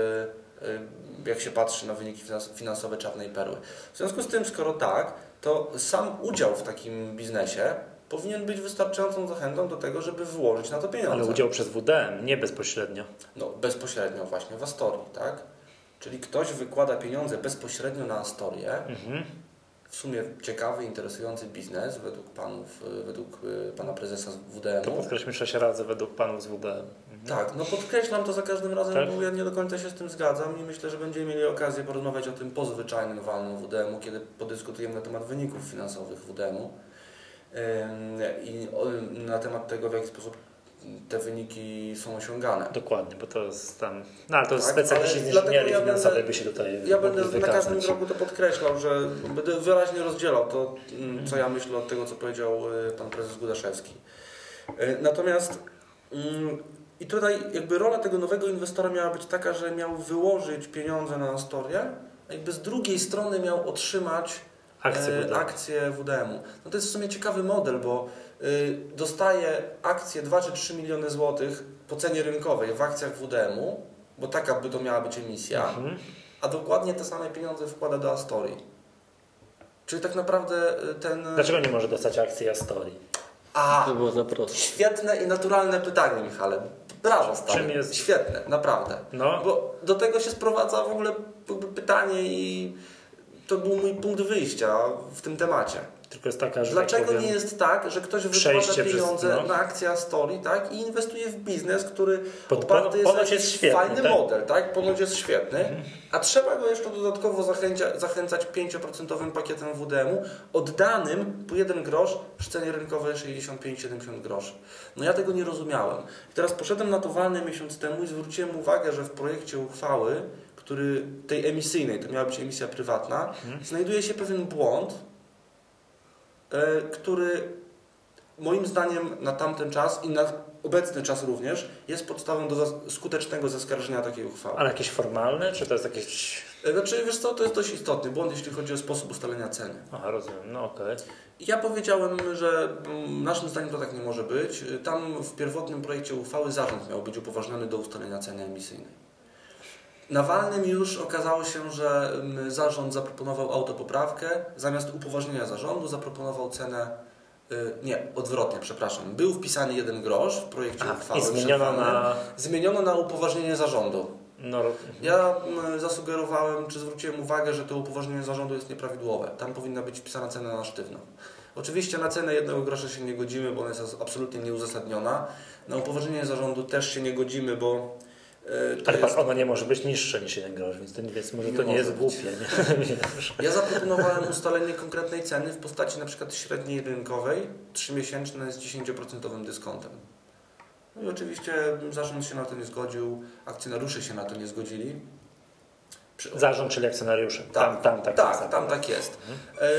e, jak się patrzy na wyniki finans- finansowe Czarnej Perły. W związku z tym, skoro tak, to sam udział w takim biznesie powinien być wystarczającą zachętą do tego, żeby wyłożyć na to pieniądze. Ale udział przez WDM, nie bezpośrednio. No, bezpośrednio właśnie w Astorii, tak? Czyli ktoś wykłada pieniądze bezpośrednio na Astorię. Mhm. W sumie ciekawy, interesujący biznes według panów, y, według y, pana prezesa z To WDM-u. podkreślmy sześć razy według panów z WDM. Mhm. Tak, no podkreślam to za każdym razem, Tak? bo ja nie do końca się z tym zgadzam i myślę, że będziemy mieli okazję porozmawiać o tym pozwyczajnym walnym WDM-u, kiedy podyskutujemy na temat wyników finansowych WDM-u i na temat tego, w jaki sposób te wyniki są osiągane. Dokładnie, bo to jest tam. No ale to Tak, specjaliści z inżynierii ja finansowej będę- by się tutaj Ja będę na każdym kroku to podkreślał, że będę wyraźnie rozdzielał to, mm, co ja myślę od tego, co powiedział y, pan prezes Gudaszewski. Y, Natomiast mm, i tutaj jakby rola tego nowego inwestora miała być taka, że miał wyłożyć pieniądze na Astorię, a jakby z drugiej strony miał otrzymać Akcje WDM. akcje WDM-u. No to jest w sumie ciekawy model, bo y, dostaje akcje 2 czy 3 miliony złotych po cenie rynkowej w akcjach WDM-u, bo taka by to miała być emisja Mhm. a dokładnie te same pieniądze wkłada do Astorii. Czyli tak naprawdę y, ten. Dlaczego nie może dostać akcji Astorii? A, To było za proste. świetne i naturalne pytanie, Michale. Brawo, stary. Czym jest- Świetne, naprawdę. No, Bo do tego się sprowadza w ogóle pytanie i to był mój punkt wyjścia w tym temacie. Tylko jest taka, że Dlaczego tak powiem, nie jest tak, że ktoś wykłada przejście przez- pieniądze no. na akcję Astorii tak, i inwestuje w biznes, który Pod- oparty jest ponoć jest świetny, fajny tak? Mhm. model, tak? Ponoć jest świetny, a trzeba go jeszcze dodatkowo zachęcia, zachęcać 5% pakietem WDM-u oddanym po 1 grosz przy cenie rynkowej 65-70 groszy. No ja tego nie rozumiałem. I teraz poszedłem na to walne miesiąc temu i zwróciłem uwagę, że w projekcie uchwały, który tej emisyjnej, to miała być emisja prywatna, Mhm. znajduje się pewien błąd, który moim zdaniem na tamten czas i na obecny czas również jest podstawą do skutecznego zaskarżenia takiej uchwały. Ale jakieś formalne, czy to jest jakieś... E, Znaczy, wiesz co, to jest dość istotny błąd, jeśli chodzi o sposób ustalenia ceny. Aha, rozumiem, no okej. Ja powiedziałem, że mm, naszym zdaniem to tak nie może być. E, Tam w pierwotnym projekcie uchwały zarząd miał być upoważniony do ustalenia ceny emisyjnej. Na walnym już okazało się, że mm, zarząd zaproponował autopoprawkę. Zamiast upoważnienia zarządu zaproponował cenę Y, Nie, odwrotnie, przepraszam. Był wpisany jeden grosz w projekcie A, uchwały. I zmieniono na... Zmieniono na upoważnienie zarządu. No, Ja mm, zasugerowałem, czy zwróciłem uwagę, że to upoważnienie zarządu jest nieprawidłowe. Tam powinna być wpisana cena na sztywno. Oczywiście na cenę jednego grosza się nie godzimy, bo ona jest absolutnie nieuzasadniona. Na upoważnienie zarządu też się nie godzimy, bo ale jest... ono nie może być niższe niż jeden grosz, więc, to, więc może Nie to nie jest być. głupie. Nie? Ja zaproponowałem ustalenie konkretnej ceny w postaci na przykład średniej rynkowej, 3-miesięczne z 10% dyskontem. No i oczywiście zarząd się na to nie zgodził, akcjonariusze się na to nie zgodzili. Przy- Zarząd, czyli akcjonariusze. Tak, tam, tam tak tak, jest. tam tak jest. E,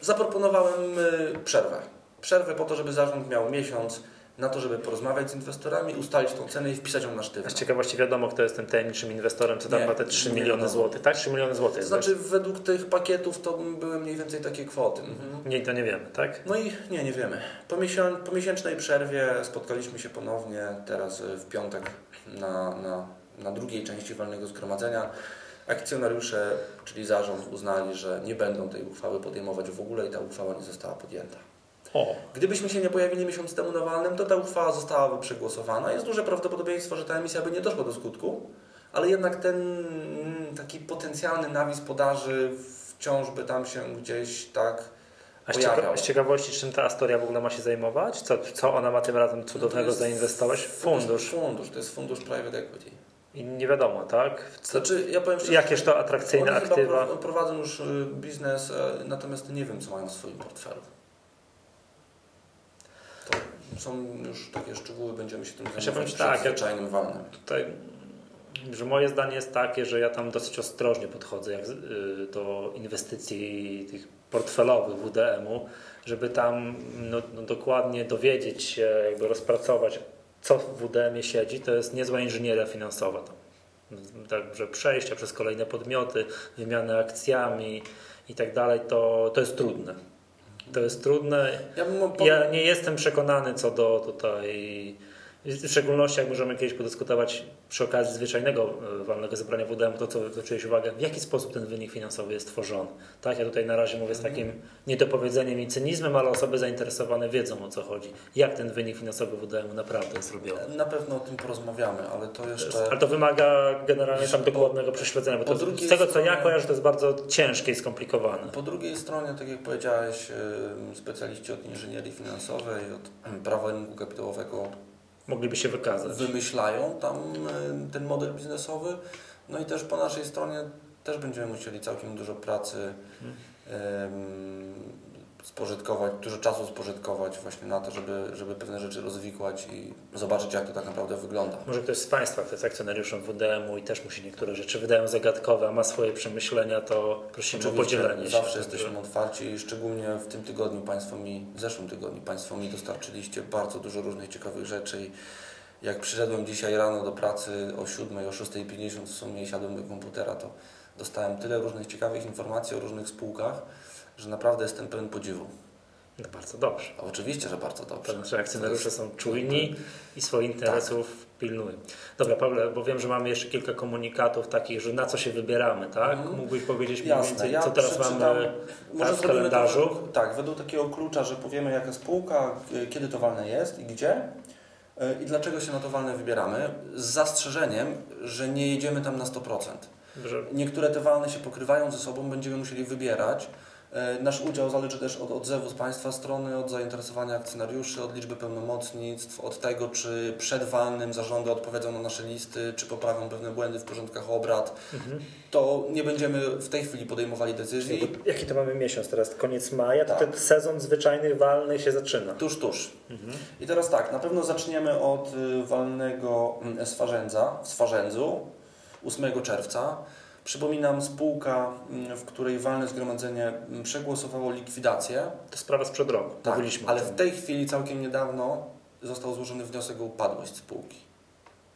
Zaproponowałem e, przerwę. Przerwę po to, żeby zarząd miał miesiąc na to, żeby porozmawiać z inwestorami, ustalić tą cenę i wpisać ją na sztywno. Z ciekawości wiadomo, kto jest tym tajemniczym inwestorem, co tam Nie, ma te 3 nie miliony złotych. Tak? 3 miliony złotych. To znaczy według tych pakietów to były mniej więcej takie kwoty. Mhm. Nie, to nie wiemy, tak? No i nie, nie wiemy. Po, miesią, po miesięcznej przerwie spotkaliśmy się ponownie, teraz y, w piątek na, na, na drugiej części walnego zgromadzenia. Akcjonariusze, czyli zarząd, uznali, że nie będą tej uchwały podejmować w ogóle i ta uchwała nie została podjęta. O, Gdybyśmy się nie pojawili miesiąc temu na walnym, to ta uchwała zostałaby przegłosowana. Jest duże prawdopodobieństwo, że ta emisja by nie doszła do skutku, ale jednak ten mm, taki potencjalny nawis podaży wciąż by tam się gdzieś tak a z, cieka- z ciekawości, czym ta Astoria w ogóle ma się zajmować? Co, co ona ma tym razem No cudownego jest zainwestować? Fundusz. Fundusz, to jest fundusz private equity. I nie wiadomo, tak? Co, Znaczy, ja powiem szczerze, jakież to atrakcyjne chyba aktywa? pro- prowadzą już y, biznes, e, natomiast nie wiem, co mają w swoim portfelu. Są już takie szczegóły, będziemy się tym powiem zajmować przed tak, ja- zwyczajnym walnym. Tutaj, że moje zdanie jest takie, że ja tam dosyć ostrożnie podchodzę jak, y, do inwestycji tych portfelowych WDM-u, żeby tam no, no, dokładnie dowiedzieć się, jakby rozpracować, co w WDM-ie siedzi, to jest niezła inżynieria finansowa. Tam. Także przejścia przez kolejne podmioty, wymiany akcjami i tak dalej, to, to jest trudne. To jest trudne. Ja. Ja nie jestem przekonany co do tutaj, w szczególności jak możemy kiedyś podyskutować przy okazji zwyczajnego e, walnego zebrania WDM, to co zwróciłeś uwagę, w jaki sposób ten wynik finansowy jest tworzony. Tak, ja tutaj na razie mówię z takim niedopowiedzeniem i cynizmem, ale osoby zainteresowane wiedzą o co chodzi. Jak ten wynik finansowy WDM naprawdę jest robiony. Na pewno o tym porozmawiamy, ale to jeszcze... Ale to wymaga generalnie tam dokładnego prześledzenia, bo to, z tego co ja kojarzę, to jest bardzo ciężkie i skomplikowane. Po drugiej stronie, tak jak powiedziałeś, specjaliści od inżynierii finansowej, od prawa rynku kapitałowego Mogliby się wykazać. wymyślają tam y, ten model biznesowy. No i też po naszej stronie też będziemy musieli całkiem dużo pracy em, spożytkować, dużo czasu spożytkować właśnie na to, żeby, żeby pewne rzeczy rozwikłać i zobaczyć, jak to tak naprawdę wygląda. Może ktoś z Państwa, kto jest akcjonariuszem WDM-u i też musi niektóre rzeczy wydają zagadkowe, a ma swoje przemyślenia, to prosimy o podzielenie się. zawsze jesteśmy otwarci i szczególnie w tym tygodniu Państwo mi, w zeszłym tygodniu Państwo mi dostarczyliście bardzo dużo różnych ciekawych rzeczy i jak przyszedłem dzisiaj rano do pracy o 7, o 6.50 w sumie i siadłem do komputera, to dostałem tyle różnych ciekawych informacji o różnych spółkach, że naprawdę jestem pełen podziwu. No bardzo dobrze. A oczywiście, że bardzo To dobrze. znaczy akcjonariusze są czujni i swoich interesów pilnują. Dobra, Paweł, bo wiem, że mamy jeszcze kilka komunikatów takich, że na co się wybieramy, tak? Mhm. Mógłbyś powiedzieć Jasne, więcej, ja co teraz mamy Może tak, w kalendarzu? To tak, według takiego klucza, że powiemy jaka spółka, y, kiedy to walne jest i gdzie y, i dlaczego się na to walne wybieramy, z zastrzeżeniem, że nie jedziemy tam na 100%. Że Niektóre te walne się pokrywają ze sobą, będziemy musieli wybierać. E, Nasz udział zależy też od odzewu z Państwa strony, od zainteresowania akcjonariuszy, od liczby pełnomocnictw, od tego, czy przed walnym zarządy odpowiedzą na nasze listy, czy poprawią pewne błędy w porządkach obrad. mhm. To nie będziemy w tej chwili podejmowali decyzji. Jaki to mamy miesiąc teraz? Koniec maja? To Tak. ten sezon zwyczajnych walnych się zaczyna. Tuż, tuż. Mhm. I teraz tak, na pewno zaczniemy od y, walnego mm, Swarzędza, w Swarzędzu 8 czerwca. Przypominam, spółka, mm, w której walne zgromadzenie mm, przegłosowało likwidację. To sprawa sprzed roku. Tak, Mówiliśmy ale w tej chwili całkiem niedawno został złożony wniosek o upadłość spółki.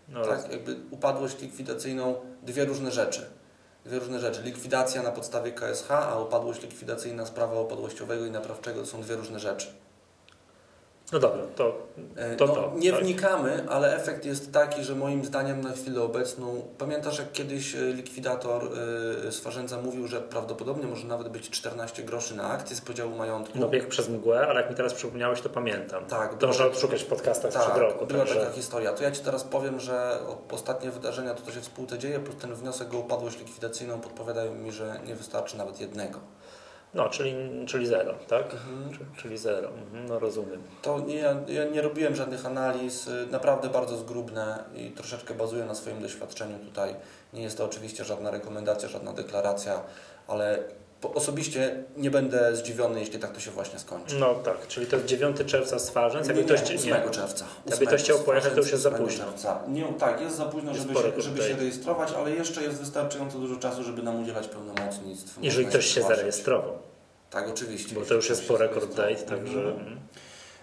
No, tak, jakby upadłość likwidacyjną, dwie różne rzeczy. Dwie różne rzeczy. Likwidacja na podstawie KSH, a upadłość likwidacyjna z prawa upadłościowego i naprawczego to są dwie różne rzeczy. No dobra, to E, to. no, to nie tak? wnikamy, ale efekt jest taki, że moim zdaniem na chwilę obecną, pamiętasz jak kiedyś e, likwidator e, Swarzędza mówił, że prawdopodobnie może nawet być 14 groszy na akcję z podziału majątku. No bieg przez mgłę, ale jak mi teraz przypomniałeś, to pamiętam. Tak, to można odszukać w podcastach sprzed tak, roku. była Także... taka historia. To ja Ci teraz powiem, że ostatnie wydarzenia, to co się w spółce dzieje, plus ten wniosek o upadłość likwidacyjną podpowiadają mi, że nie wystarczy nawet jednego. No, czyli, czyli zero, tak? Mhm. Czy- Czyli zero, mhm, no rozumiem. To nie, ja nie robiłem żadnych analiz, naprawdę bardzo zgrubne i troszeczkę bazuję na swoim doświadczeniu tutaj. Nie jest to oczywiście żadna rekomendacja, żadna deklaracja, ale osobiście nie będę zdziwiony, jeśli tak to się właśnie skończy. No tak, czyli to jest 9 czerwca Stwarzęc. Nie, Jakby nie, ktoś, 8 czerwca. Jakby ktoś chciał pojechać, to już jest za 8 późno. Czerwca. Nie, tak, jest za późno, Jest żeby, się, żeby tutaj. się rejestrować, ale jeszcze jest wystarczająco dużo czasu, żeby nam udzielać pełnomocnictw. Jeżeli ktoś się zgłaszać. zarejestrował, Tak, oczywiście. bo to już jest po record date, także... Mhm. mhm.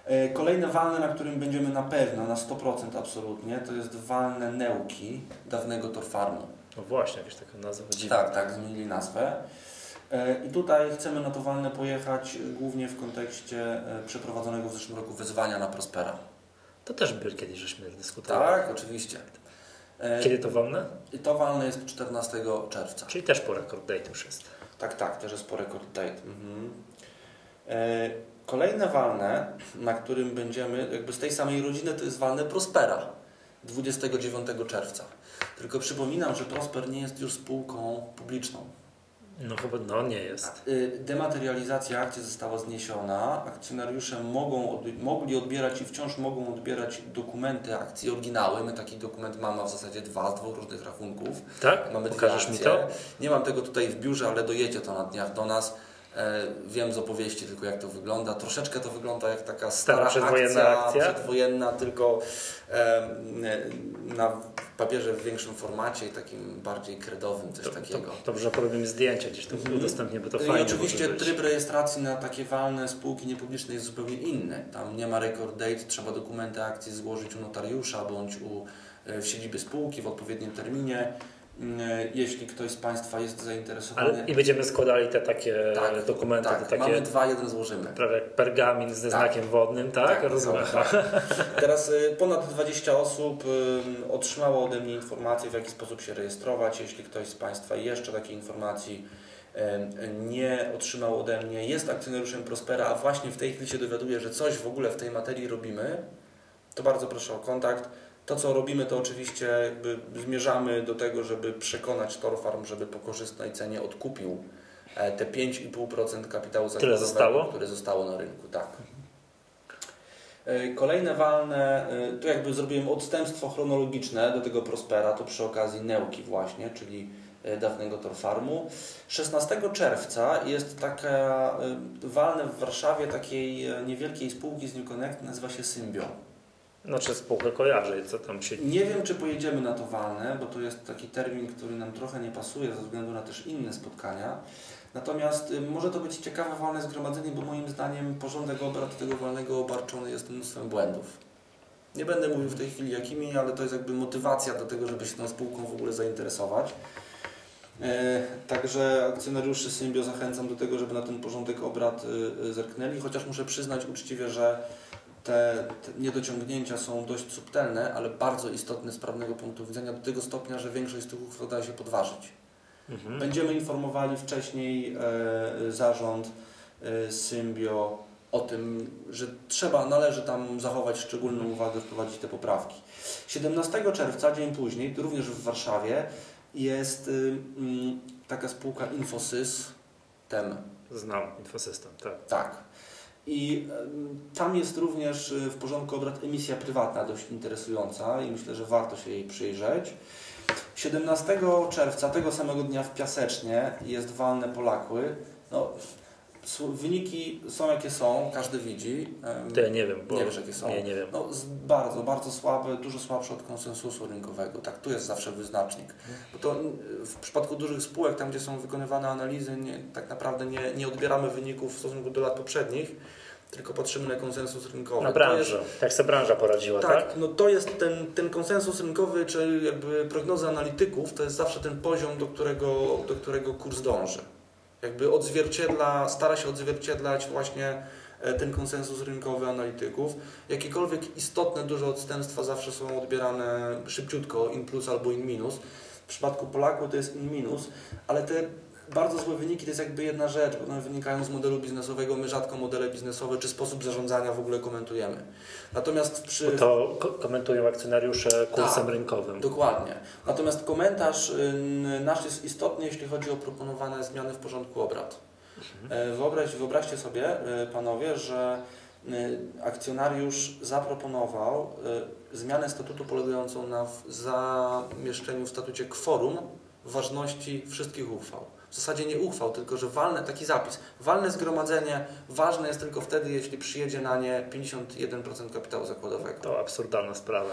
E, Kolejne walne, na którym będziemy na pewno, na 100% absolutnie, to jest walne Neuki dawnego Torfarmu. No właśnie, jakaś taka nazwa dziwna. Tak, tak, zmienili nazwę. E, I tutaj chcemy na to walne pojechać e, głównie w kontekście e, przeprowadzonego w zeszłym roku wyzwania na Prospera. To też był kiedyś, żeśmy dyskutowali. Tak, oczywiście. Kiedy to wolne? I to walne jest 14 czerwca. Czyli też po record date już jest. Tak, tak, też jest po record date. Mhm. Kolejne walne, na którym będziemy, jakby z tej samej rodziny, to jest walne Prospera 29 czerwca. Tylko przypominam, że Prosper nie jest już spółką publiczną. No chyba, no nie jest. Y, Dematerializacja akcji została zniesiona. Akcjonariusze mogą mogli odbierać i wciąż mogą odbierać dokumenty akcji, oryginały. My taki dokument mamy w zasadzie dwa z dwóch różnych rachunków. Tak? Mamy Pokażesz mi to? Nie mam tego tutaj w biurze, ale dojedzie to na dniach do nas. E, wiem z opowieści tylko jak to wygląda. Troszeczkę to wygląda jak taka stara przedwojenna akcja, akcja? przedwojenna, tylko e, na papierze w większym formacie i takim bardziej kredowym, coś To, takiego. to może porobimy zdjęcie gdzieś, to Mhm. udostępnimy to I fajnie. oczywiście może być. tryb rejestracji na takie walne spółki niepubliczne jest zupełnie inny. Tam nie ma record date, trzeba dokumenty akcji złożyć u notariusza bądź u, e, w siedzibie spółki w odpowiednim terminie. Mm, e, Jeśli ktoś z Państwa jest zainteresowany. Ale I będziemy składali te takie Tak, dokumenty, tak, takie mamy dwa, jeden złożymy. prawie jak pergamin ze Tak. znakiem wodnym, tak? Tak, Rozumiem. tak, Teraz y, ponad 20 osób otrzymało ode mnie informację, w jaki sposób się rejestrować. Jeśli ktoś z Państwa jeszcze takiej informacji nie otrzymał ode mnie, jest akcjonariuszem Prospera, a właśnie w tej chwili się dowiaduje, że coś w ogóle w tej materii robimy, to bardzo proszę o kontakt. To, co robimy, to oczywiście jakby zmierzamy do tego, żeby przekonać Torfarm, żeby po korzystnej cenie odkupił e, te 5,5% kapitału zakładowego, zostało? które zostało na rynku. Tak. E, Kolejne walne, e, tu jakby zrobiłem odstępstwo chronologiczne do tego Prospera, to przy okazji Neuki właśnie, czyli dawnego Torfarmu. 16 czerwca jest taka walne w Warszawie takiej niewielkiej spółki z New Connect, nazywa się Symbio. Znaczy spółkę kojarzę, co tam się... Nie wiem, czy pojedziemy na to walne, bo to jest taki termin, który nam trochę nie pasuje ze względu na też inne spotkania. Natomiast y, może to być ciekawe walne zgromadzenie, bo moim zdaniem porządek obrad tego walnego obarczony jest mnóstwem błędów. Nie będę mówił w tej chwili jakimi, ale to jest jakby motywacja do tego, żeby się tą spółką w ogóle zainteresować. E, Także akcjonariuszy Symbio zachęcam do tego, żeby na ten porządek obrad y, y, zerknęli, chociaż muszę przyznać uczciwie, że te, te niedociągnięcia są dość subtelne, ale bardzo istotne z prawnego punktu widzenia do tego stopnia, że większość z tych uchwał da się podważyć. Mhm. Będziemy informowali wcześniej e, zarząd e, Symbio o tym, że trzeba, należy tam zachować szczególną uwagę, wprowadzić te poprawki. 17 czerwca, dzień później, również w Warszawie, jest y, mm, taka spółka Infosys, TEM. Znam Infosystem, tak. Tak. I tam jest również y, w porządku obrad emisja prywatna dość interesująca i myślę, że warto się jej przyjrzeć. 17 czerwca tego samego dnia w Piasecznie jest walne Polakły. No, wyniki są jakie są, każdy widzi. Em, To ja nie wiem, bo... Nie wiesz, jakie są? Nie, nie wiem. No, bardzo, bardzo słabe, dużo słabsze od konsensusu rynkowego. Tak, tu jest zawsze wyznacznik. Bo to w przypadku dużych spółek, tam gdzie są wykonywane analizy, nie, tak naprawdę nie, nie odbieramy wyników w stosunku do lat poprzednich, tylko patrzymy na konsensus rynkowy. Na branżę. Jak se branża poradziła, tak? tak, no to jest ten, ten konsensus rynkowy, czy jakby prognoza analityków, to jest zawsze ten poziom, do którego, do którego kurs dąży. Jakby odzwierciedla, stara się odzwierciedlać właśnie e, ten konsensus rynkowy analityków. Jakiekolwiek istotne, duże odstępstwa zawsze są odbierane szybciutko, in plus albo in minus. W przypadku Polaków to jest in minus, ale te bardzo złe wyniki to jest jakby jedna rzecz, bo one wynikają z modelu biznesowego, my rzadko modele biznesowe czy sposób zarządzania w ogóle komentujemy. Natomiast przy... Bo to ko- komentują akcjonariusze kursem Tak. rynkowym. Dokładnie. Natomiast komentarz y, nasz jest istotny, jeśli chodzi o proponowane zmiany w porządku obrad. E, Wyobraź, wyobraźcie sobie, y, panowie, że y, akcjonariusz zaproponował y, zmianę statutu polegającą na zamieszczeniu w statucie kworum ważności wszystkich uchwał. W zasadzie nie uchwał, tylko że walne, taki zapis. Walne zgromadzenie ważne jest tylko wtedy, jeśli przyjedzie na nie 51% kapitału zakładowego. To absurdalna sprawa.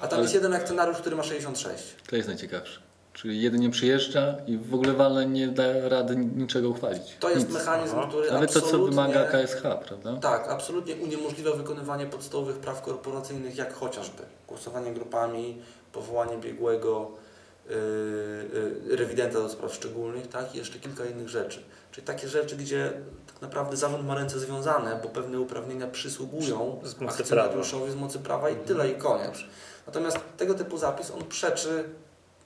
A tam Ale- jest jeden akcjonariusz, który ma 66. To jest najciekawsze. Czyli jedynie przyjeżdża i w ogóle walne nie da rady niczego uchwalić. To jest Nic. mechanizm, Aha. który Nawet to, co wymaga KSH, prawda? Tak, absolutnie uniemożliwia wykonywanie podstawowych praw korporacyjnych, jak chociażby głosowanie grupami, powołanie biegłego, rewidenta do spraw szczególnych, tak? i jeszcze kilka innych rzeczy. Czyli takie rzeczy, gdzie tak naprawdę zarząd ma ręce związane, bo pewne uprawnienia przysługują Z akcjonariuszowi z mocy prawa i tyle, i koniec. Natomiast tego typu zapis, on przeczy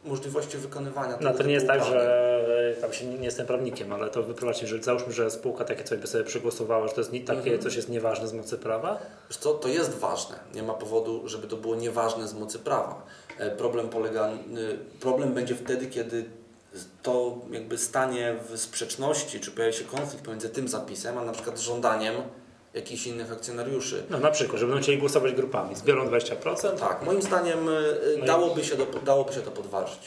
możliwości wykonywania tego No to nie jest tak, uprawnień. że tam się nie, nie jestem prawnikiem, ale to wyprowadźcie, że załóżmy, że spółka takie coś by sobie przegłosowała, że to jest nie, takie Mhm. coś jest nieważne z mocy prawa. Wiesz co, to jest ważne. Nie ma powodu, żeby to było nieważne z mocy prawa. E, Problem polega, y, problem będzie wtedy, kiedy to jakby stanie w sprzeczności, czy pojawi się konflikt pomiędzy tym zapisem, a na przykład żądaniem jakichś innych akcjonariuszy. No na przykład, że będą chcieli głosować grupami, zbiorą 20%. Tak, moim zdaniem y, No dałoby się, do, dałoby się to podważyć.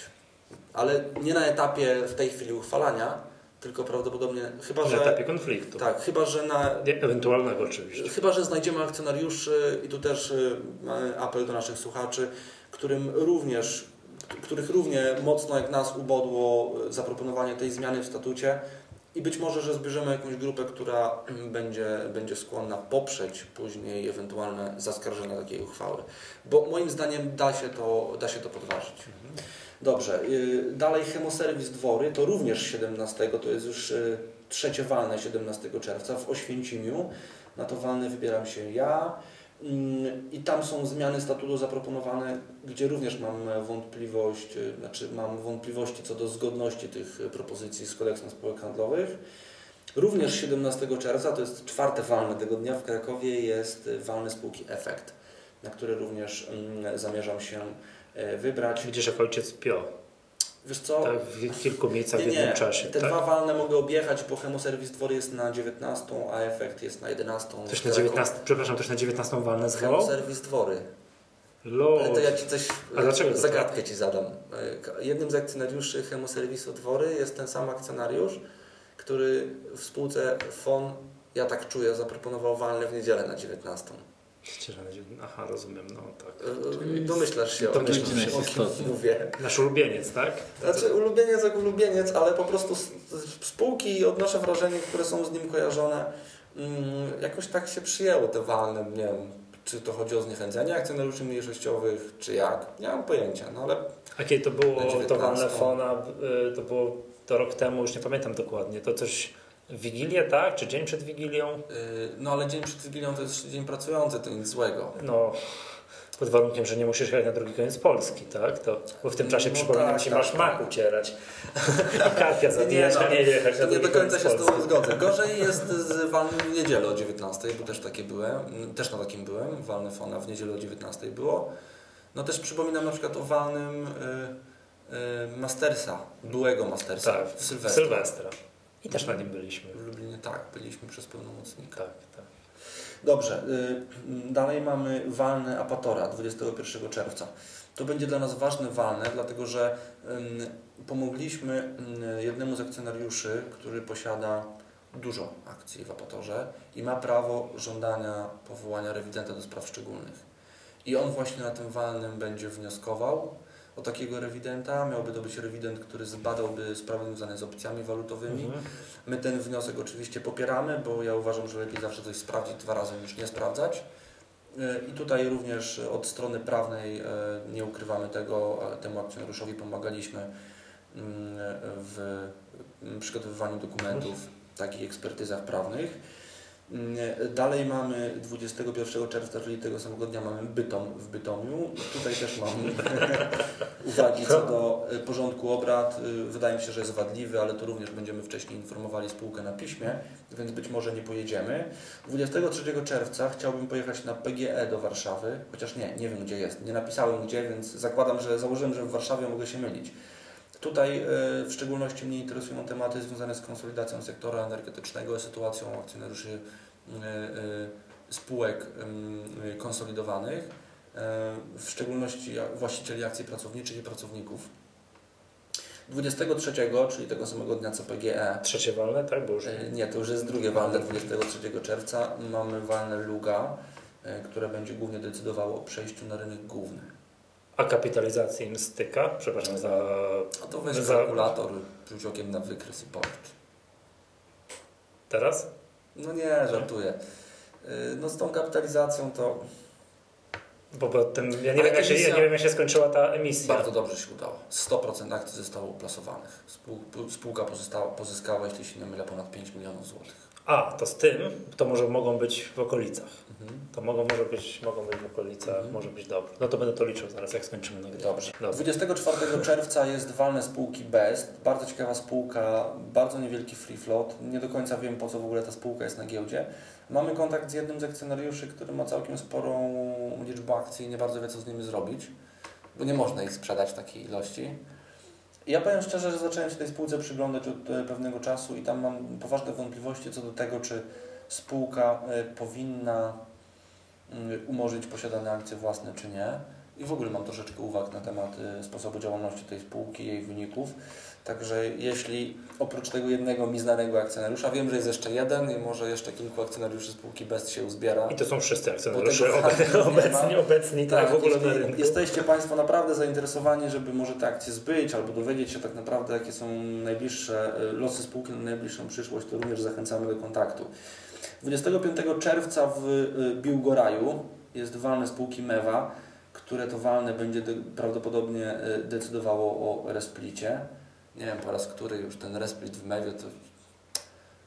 Ale nie na etapie w tej chwili uchwalania, tylko prawdopodobnie, chyba Na że, etapie konfliktu. tak, chyba że na Ewentualnego oczywiście. Chyba, że znajdziemy akcjonariuszy i tu też apel do naszych słuchaczy, którym również, których równie mocno jak nas ubodło y, zaproponowanie tej zmiany w statucie i być może, że zbierzemy jakąś grupę, która mm, będzie, będzie skłonna poprzeć później ewentualne zaskarżenia takiej uchwały. Bo moim zdaniem da się to, da się to podważyć. Dobrze, y, dalej Hemoserwis Dwory, to również 17, to jest już y, trzecie walne 17 czerwca w Oświęcimiu. Na to walne wybieram się ja. Mm, I tam są zmiany statutu zaproponowane, gdzie również mam wątpliwość, y, znaczy mam wątpliwości co do zgodności tych propozycji z kodeksem spółek handlowych. Również 17 czerwca, to jest czwarte walne tego dnia w Krakowie, jest y, walne spółki Efekt, na które również mm, zamierzam się y, wybrać. Widzisz, jak ojciec Pio. Wiesz co? Tak, w kilku miejscach Nie, w jednym czasie. Te tak? dwa walne mogę objechać, bo Hemoserwis Dwór jest na 19, a Efekt jest na 11. Ktoś na 19, przepraszam, ktoś na 19 walne zwołał? Hemoserwis Dwory. Lol. Ale to ja Ci coś, A dlaczego zagadkę Ci zadam. E, Jednym z akcjonariuszy Hemoserwisu Dwory jest ten sam akcjonariusz, który w spółce FON, ja tak czuję, zaproponował walne w niedzielę na 19. Aha, rozumiem, no tak. E, Domyślasz się, o kim, Domyślam się. o kim mówię. Nasz ulubieniec, tak? Znaczy ulubieniec jak ulubieniec, ale po prostu spółki odnoszę wrażenie, które są z nim kojarzone, mm, jakoś tak się przyjęło te walne, nie wiem, czy to chodzi o zniechęcenie akcjonariuszy mniejszościowych, czy jak, nie mam pojęcia, no ale A kiedy to było to 19. walne fona, y, to było to rok temu, już nie pamiętam dokładnie, to coś Wigilię, tak? Czy dzień przed Wigilią? yy, no ale dzień przed Wigilią to jest dzień pracujący, to nic złego. No, pod warunkiem, że nie musisz jechać na drugi koniec Polski, tak? To, bo w tym czasie No przypominam tak, Ci, tak, masz tak. mak ucierać i karpia zabijać, a nie jechać na no, nie drugi do końca się z Polski. Tobą zgodzę. Gorzej jest z walnym w niedzielę o 19, bo też takie byłem, też na takim byłem, walne fona w niedzielę o 19 było. No też przypominam na przykład o walnym y, y, Mastersa, byłego Mastersa Tak, w Sylwestra. Sylwestra. I też na nim byliśmy. W Lublinie tak, byliśmy przez pełnomocnika. Tak, tak. Dobrze, y, dalej mamy walne Apatora 21 czerwca. To będzie dla nas ważne walne, dlatego że pomogliśmy ym, jednemu z akcjonariuszy, który posiada dużo akcji w Apatorze i ma prawo żądania powołania rewidenta do spraw szczególnych. I on właśnie na tym walnym będzie wnioskował o takiego rewidenta. Miałby to być rewident, który zbadałby sprawy związane z opcjami walutowymi. Mhm. My ten wniosek oczywiście popieramy, bo ja uważam, że lepiej zawsze coś sprawdzić dwa razy niż nie sprawdzać. Yy, I tutaj również od strony prawnej yy, nie ukrywamy tego, temu akcjonariuszowi pomagaliśmy yy, w przygotowywaniu dokumentów, takich ekspertyzach prawnych. Mm, Dalej mamy 21 czerwca, czyli tego samego dnia mamy Bytom w Bytomiu. Tutaj też mam uwagi co do y, porządku obrad. Y, Wydaje mi się, że jest wadliwy, ale to również będziemy wcześniej informowali spółkę na piśmie, więc być może nie pojedziemy. 23 czerwca chciałbym pojechać na PGE do Warszawy, chociaż nie, nie wiem gdzie jest. Nie napisałem gdzie, więc zakładam, że założyłem, że w Warszawie mogę się mylić. Tutaj y, w szczególności mnie interesują tematy związane z konsolidacją sektora energetycznego, sytuacją akcjonariuszy y, y, spółek y, konsolidowanych, w szczególności właścicieli akcji pracowniczych i pracowników. 23, czyli tego samego dnia co PGE, Trzecie walne, tak? Bo już nie, to już jest drugie walne 23 czerwca, mamy walne Luga, które będzie głównie decydowało o przejściu na rynek główny. A kapitalizacji im styka? Przepraszam za... A to weź Za- kalkulator, rzuć okiem na wykres i powiedz. Teraz? No nie, żartuję. Y, No z tą kapitalizacją to Bo, bo ten, ja, nie Ale wiem, jak się, ja nie wiem, jak się skończyła ta emisja. bardzo dobrze się udało. 100% akcji zostało uplasowanych. Spół- Spółka pozyskała, pozyskała, jeśli się nie mylę, ponad 5 milionów złotych. A, to z tym, to może mogą być w okolicach. Mhm. To mogą, może być, mogą być w okolicach, Mhm. może być dobre. No to będę to liczył zaraz, jak skończymy nagrywać. Dobrze. Dobrze. 24 czerwca jest walne spółki Best. Bardzo ciekawa spółka, bardzo niewielki free float. Nie do końca wiem, po co w ogóle ta spółka jest na giełdzie. Mamy kontakt z jednym z akcjonariuszy, który ma całkiem sporą liczbę akcji i nie bardzo wie, co z nimi zrobić, bo nie można ich sprzedać w takiej ilości. Ja powiem szczerze, że zacząłem się tej spółce przyglądać od e, pewnego czasu i tam mam poważne wątpliwości co do tego, czy spółka e, powinna mm, umorzyć posiadane akcje własne, czy nie. I w ogóle mam troszeczkę uwag na temat e, sposobu działalności tej spółki, jej wyników. Także jeśli oprócz tego jednego mi znanego akcjonariusza, wiem, że jest jeszcze jeden i może jeszcze kilku akcjonariuszy spółki BEST się uzbiera. I to są wszyscy akcjonariusze obecni, obecni tak, w ogóle na rynku. jesteście Państwo naprawdę zainteresowani, żeby może te akcje zbyć albo dowiedzieć się tak naprawdę, jakie są najbliższe e, losy spółki na najbliższą przyszłość, to również zachęcamy do kontaktu. 25 czerwca w e, Biłgoraju jest walne spółki Mewa, które to walne będzie prawdopodobnie e, decydowało o resplicie. Nie wiem po raz który już ten resplit w Mewie to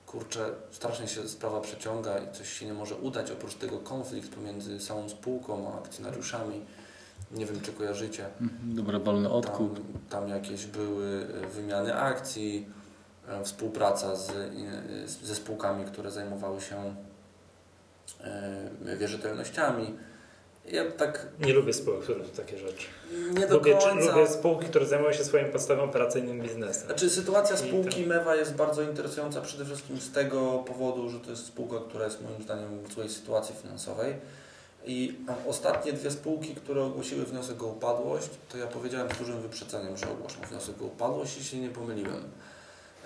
kurczę, strasznie się sprawa przeciąga i coś się nie może udać. Oprócz tego konflikt pomiędzy samą spółką a akcjonariuszami. Nie wiem, czy kojarzycie. Dobry wolny odkup. Tam, tam jakieś były e, wymiany akcji, e, współpraca z, e, z- ze spółkami, które zajmowały się wierzytelnościami. Ja tak Nie lubię spółek, które robią takie rzeczy. nie do Lubię, końca... lubię spółki, które zajmują się swoim podstawowym operacyjnym biznesem. Znaczy sytuacja spółki to- Mewa jest bardzo interesująca przede wszystkim z tego powodu, że to jest spółka, która jest moim zdaniem w złej sytuacji finansowej. I ostatnie dwie spółki, które ogłosiły wniosek o upadłość, to ja powiedziałem z dużym wyprzedzeniem, że ogłoszą wniosek o upadłość i się nie pomyliłem.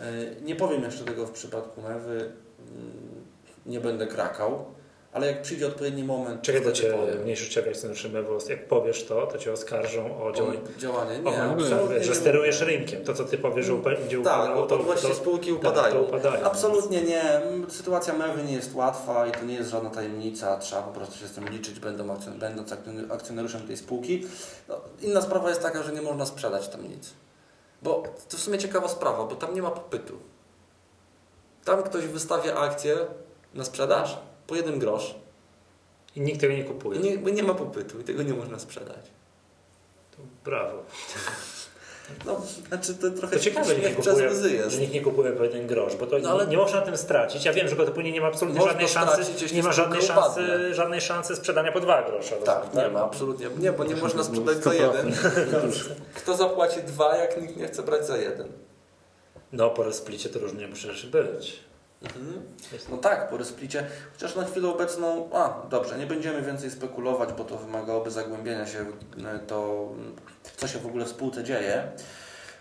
Yy, Nie powiem jeszcze tego w przypadku Mewy, yy, nie będę krakał, ale jak przyjdzie odpowiedni moment, Czekaj, wtedy cię powiem. mniejszościowi akcjonariusze Mewos, jak powiesz to, to cię oskarżą o działanie. O działanie. O, Nie, o, że nie sterujesz mówię. rynkiem. To, co ty powiesz, że upa- będzie Tak, upadało, to, właśnie to, spółki tak, upadają. to upadają. Absolutnie nie. Sytuacja Mewy nie jest łatwa i to nie jest żadna tajemnica. Trzeba po prostu się z tym liczyć, będą akcjon- będąc akcjon- akcjonariuszem tej spółki. No, inna sprawa jest taka, że nie można sprzedać tam nic. Bo to w sumie ciekawa sprawa, bo tam nie ma popytu. Tam ktoś wystawia akcję na sprzedaż po jeden grosz I nikt tego nie kupuje. nie, bo nie ma popytu i tego nie można sprzedać. To brawo. No, znaczy to trochę To ciekawe, że nie kupuje, że nikt nie kupuje po jeden grosz, bo to No, ale- nie, nie można na tym stracić. Ja wiem, że to później nie ma absolutnie żadnej szansy, stracić, jeśli nie ma żadnej szansy, upadnie. żadnej szansy sprzedania po dwa grosze. Tak, nie ma, absolutnie. Nie, bo nie można sprzedać za jeden. Kto zapłaci dwa, jak nikt nie chce brać za jeden? No, po resplicie to różnie może rzeczy być. Mhm. No tak, po resplicie. Chociaż na chwilę obecną, a dobrze, nie będziemy więcej spekulować, bo to wymagałoby zagłębienia się w to, co się w ogóle w spółce dzieje.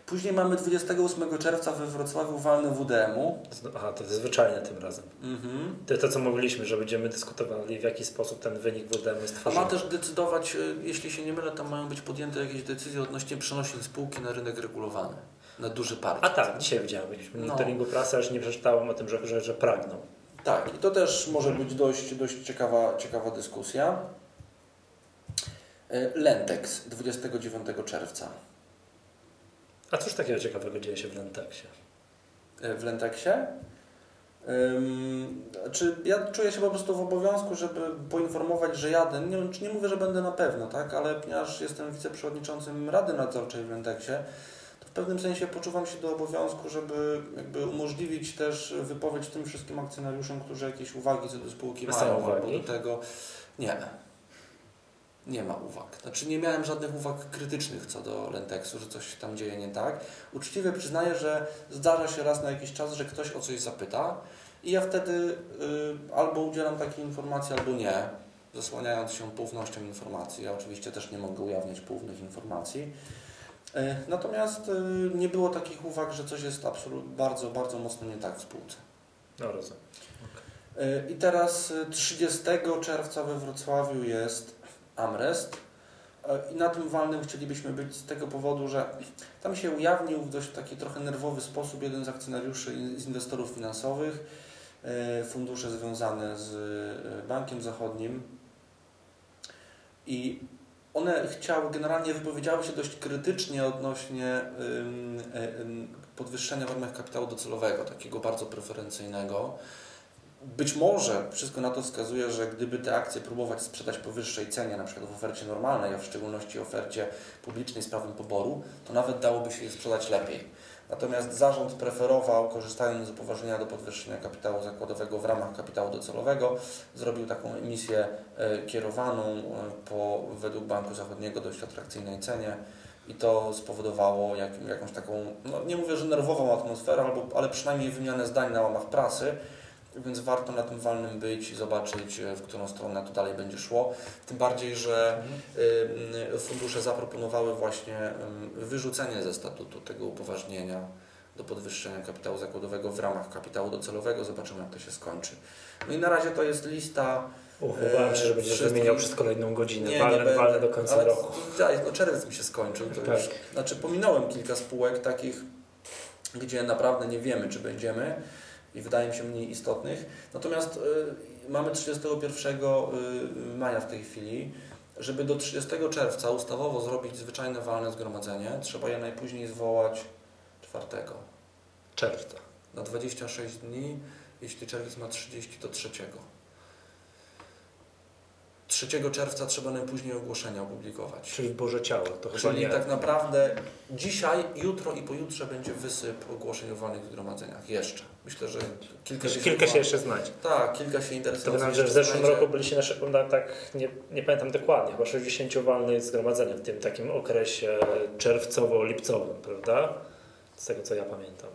Później mamy 28 czerwca we Wrocławiu walny WDM-u. Aha, to jest zwyczajne tym razem. Mhm. To, to co mówiliśmy, że będziemy dyskutowali, w jaki sposób ten wynik WDM jest A tworzony. ma też decydować, y, jeśli się nie mylę, tam mają być podjęte jakieś decyzje odnośnie przenosin spółki na rynek regulowany, na duży park. A tak, dzisiaj widziałem w jakimś No. monitoringu prasy, aż nie przeczytałem o tym, że, że, że pragną. Tak, i to też może być dość, dość ciekawa, ciekawa dyskusja. Y, Lentex 29 czerwca. A cóż takiego ciekawego dzieje się w Lenteksie? Y, W Lentexie? Ym, czy ja czuję się po prostu w obowiązku, żeby poinformować, że jadę. Nie, nie mówię, że będę na pewno, tak, ale ponieważ jestem wiceprzewodniczącym Rady Nadzorczej w Lentexie, to w pewnym sensie poczuwam się do obowiązku, żeby jakby umożliwić też wypowiedź tym wszystkim akcjonariuszom, którzy jakieś uwagi co do spółki A mają są albo uwagi? do tego. Nie. Nie ma uwag. Znaczy nie miałem żadnych uwag krytycznych co do Lentexu, że coś się tam dzieje nie tak. Uczciwie przyznaję, że zdarza się raz na jakiś czas, że ktoś o coś zapyta i ja wtedy y, albo udzielam takiej informacji, albo nie, zasłaniając się poufnością informacji. Ja oczywiście też nie mogę ujawniać poufnych informacji. Y, natomiast y, nie było takich uwag, że coś jest absolutnie bardzo, bardzo mocno nie tak w spółce. No rozumiem. Y, I teraz y, 30 czerwca we Wrocławiu jest Amrest. I na tym walnym chcielibyśmy być z tego powodu, że tam się ujawnił w dość taki trochę nerwowy sposób jeden z akcjonariuszy, z inwestorów finansowych, fundusze związane z Bankiem Zachodnim. I one chciały, generalnie wypowiedziały się dość krytycznie odnośnie ym, podwyższenia w ramach kapitału docelowego, takiego bardzo preferencyjnego. Być może wszystko na to wskazuje, że gdyby te akcje próbować sprzedać po wyższej cenie, na przykład w ofercie normalnej, a w szczególności ofercie publicznej z prawem poboru, to nawet dałoby się je sprzedać lepiej. Natomiast zarząd preferował, korzystając z upoważnienia do podwyższenia kapitału zakładowego w ramach kapitału docelowego, zrobił taką emisję e, kierowaną e, po według Banku Zachodniego dość atrakcyjnej cenie. I to spowodowało jak, jakąś taką, no nie mówię, że nerwową atmosferę, albo, ale przynajmniej wymianę zdań na łamach prasy, więc warto na tym walnym być i zobaczyć, e, w którą stronę to dalej będzie szło. Tym bardziej, że y, fundusze zaproponowały właśnie wyrzucenie ze statutu tego upoważnienia do podwyższenia kapitału zakładowego w ramach kapitału docelowego. Zobaczymy, jak to się skończy. No i na razie to jest lista. Uchowałem się, że będziesz Wszystkim- wymieniał przez kolejną godzinę. Nie, walne, nie będę. walne do końca Ale roku. No czerwiec mi się skończył. To Tak. już, znaczy pominąłem kilka spółek takich, gdzie naprawdę nie wiemy, czy będziemy i wydaje mi się mniej istotnych. Natomiast y, mamy 31 y, maja w tej chwili. Żeby do 30 czerwca ustawowo zrobić zwyczajne walne zgromadzenie, trzeba je najpóźniej zwołać 4. Czerwca. Na 26 dni, jeśli czerwiec ma 30, to 3. 3 czerwca trzeba najpóźniej ogłoszenia opublikować. Czyli Boże Ciało. To chyba Czyli nie. tak naprawdę dzisiaj, jutro i pojutrze będzie wysyp ogłoszeń o walnych zgromadzeniach. Jeszcze. Myślę, że kilka się Kilka się jeszcze znać. Tak, kilka się To interesuje. wygląda, że w zeszłym roku byliście na, tak, nie, nie pamiętam dokładnie, chyba 60 walnych zgromadzenia w tym takim okresie czerwcowo-lipcowym, prawda? Z tego co ja pamiętam.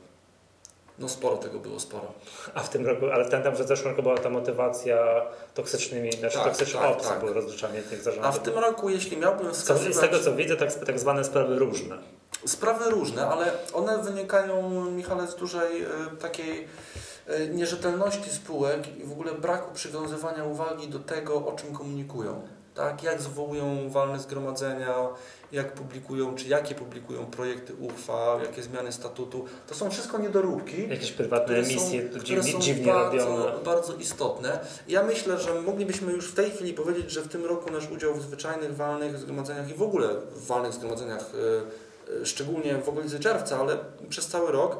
No sporo tego było, sporo. A w tym roku, ale pamiętam, że w zeszłym roku była ta motywacja toksycznymi, znaczy Tak, toksyczne tak, tak. rozliczanie tych A zarządów. w tym roku, jeśli miałbym wskazywać... z tego co widzę, tak, tak zwane sprawy różne. Sprawy różne, ale one wynikają, Michale, z dużej e, takiej e, nierzetelności spółek i w ogóle braku przywiązywania uwagi do tego, o czym komunikują. Tak? Jak zwołują walne zgromadzenia, jak publikują, czy jakie publikują projekty uchwał, jakie zmiany statutu. To są wszystko niedoróbki. Jakieś prywatne emisje są, które dziwnie, są dziwnie bardzo, robione. bardzo istotne. Ja myślę, że moglibyśmy już w tej chwili powiedzieć, że w tym roku nasz udział w zwyczajnych walnych zgromadzeniach i w ogóle w walnych zgromadzeniach, e, e, szczególnie w okolicy czerwca, ale przez cały rok,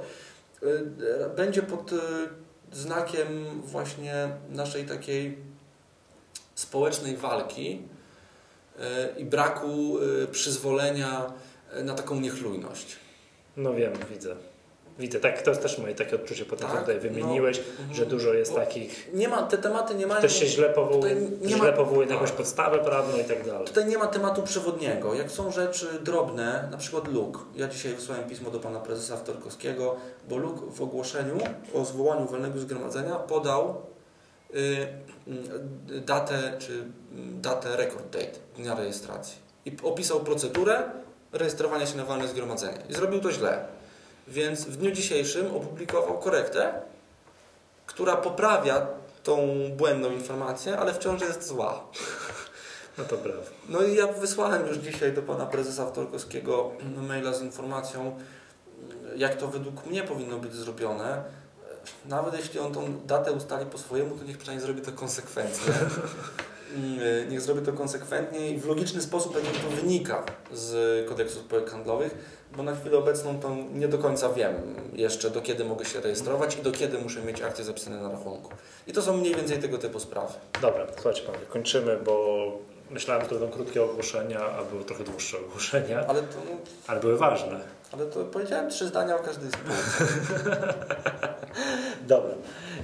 e, będzie pod znakiem właśnie naszej takiej społecznej walki e, i braku e, przyzwolenia e, na taką niechlujność. No wiem, widzę. Widzę, tak, to jest też moje takie odczucie po tym, co Tak? tutaj wymieniłeś, Mhm. że dużo jest takich, Nie ma, te tematy nie mają... ktoś się źle powołuje, nie źle ma- powołuje na tak. jakąś podstawę prawną i tak dalej. Tutaj nie ma tematu przewodniego. Jak są rzeczy drobne, na przykład Luk. Ja dzisiaj wysłałem pismo do pana prezesa Wtorkowskiego, bo Luk w ogłoszeniu o zwołaniu wolnego zgromadzenia podał datę, czy y, datę record date, dnia rejestracji. I opisał procedurę rejestrowania się na walne zgromadzenie. I zrobił to źle. Więc w dniu dzisiejszym opublikował korektę, która poprawia tą błędną informację, ale wciąż jest zła. No to brawo. No i ja wysłałem już dzisiaj do pana prezesa Wtorkowskiego maila z informacją, jak to według mnie powinno być zrobione. Nawet jeśli on tą datę ustali po swojemu, to niech przynajmniej zrobi to konsekwentnie. mm, niech zrobię to konsekwentnie i w logiczny sposób, jak to wynika z kodeksu spółek handlowych, bo na chwilę obecną to nie do końca wiem jeszcze do kiedy mogę się rejestrować i do kiedy muszę mieć akcje zapisane na rachunku. I to są mniej więcej tego typu sprawy. Dobra, słuchajcie panowie, kończymy, bo myślałem, że to będą krótkie ogłoszenia, a były trochę dłuższe ogłoszenia, Ale to, no, ale były ważne. ale to powiedziałem trzy zdania o każdej spółce. Dobra.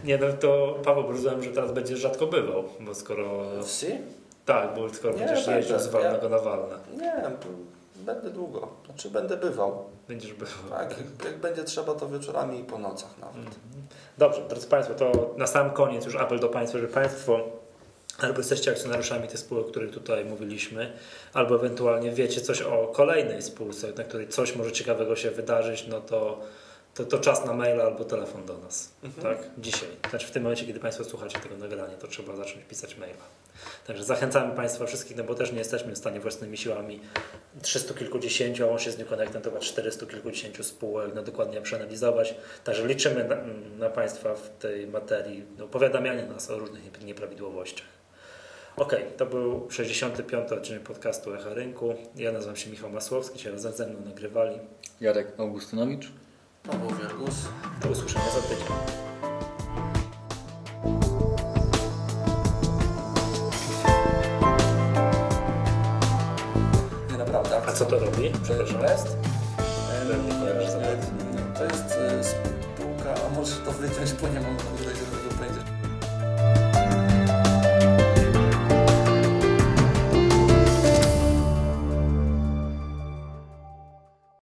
Nie no, to Paweł, rozumiem, że teraz będziesz rzadko bywał, bo skoro... Wsi? Tak, bo skoro Nie, będziesz jeździł z walnego na walne. Nie, będę długo. Znaczy będę bywał. Będziesz bywał. Tak, jak, jak będzie trzeba, to wieczorami i po nocach nawet. Dobrze, drodzy Państwo, to na sam koniec już apel do Państwa, żeby Państwo albo jesteście akcjonariuszami tych spółek, o których tutaj mówiliśmy, albo ewentualnie wiecie coś o kolejnej spółce, na której coś może ciekawego się wydarzyć, no to, to, to czas na maila albo telefon do nas. Tak? Dzisiaj. Znaczy w tym momencie, kiedy Państwo słuchacie tego nagrania, to trzeba zacząć pisać maila. Także zachęcamy Państwa wszystkich, no bo też nie jesteśmy w stanie własnymi siłami 300 kilkudziesięciu, a łącznie z New Connectem to chyba 400 kilkudziesięciu spółek no, dokładnie przeanalizować. Także liczymy na, na Państwa w tej materii, no, powiadamianie nas o różnych nieprawidłowościach. Ok, to był 65. odcinek podcastu Echa Rynku. Ja nazywam się Michał Masłowski, dzisiaj razem ze mną nagrywali. Jarek Augustynowicz. Paweł Wiergus. Do usłyszenia za tydzień. Nie, naprawdę. A co to robi? Przepraszam. Best? E. To jest e, spółka, a może to wyciąć, bo nie mam kurde.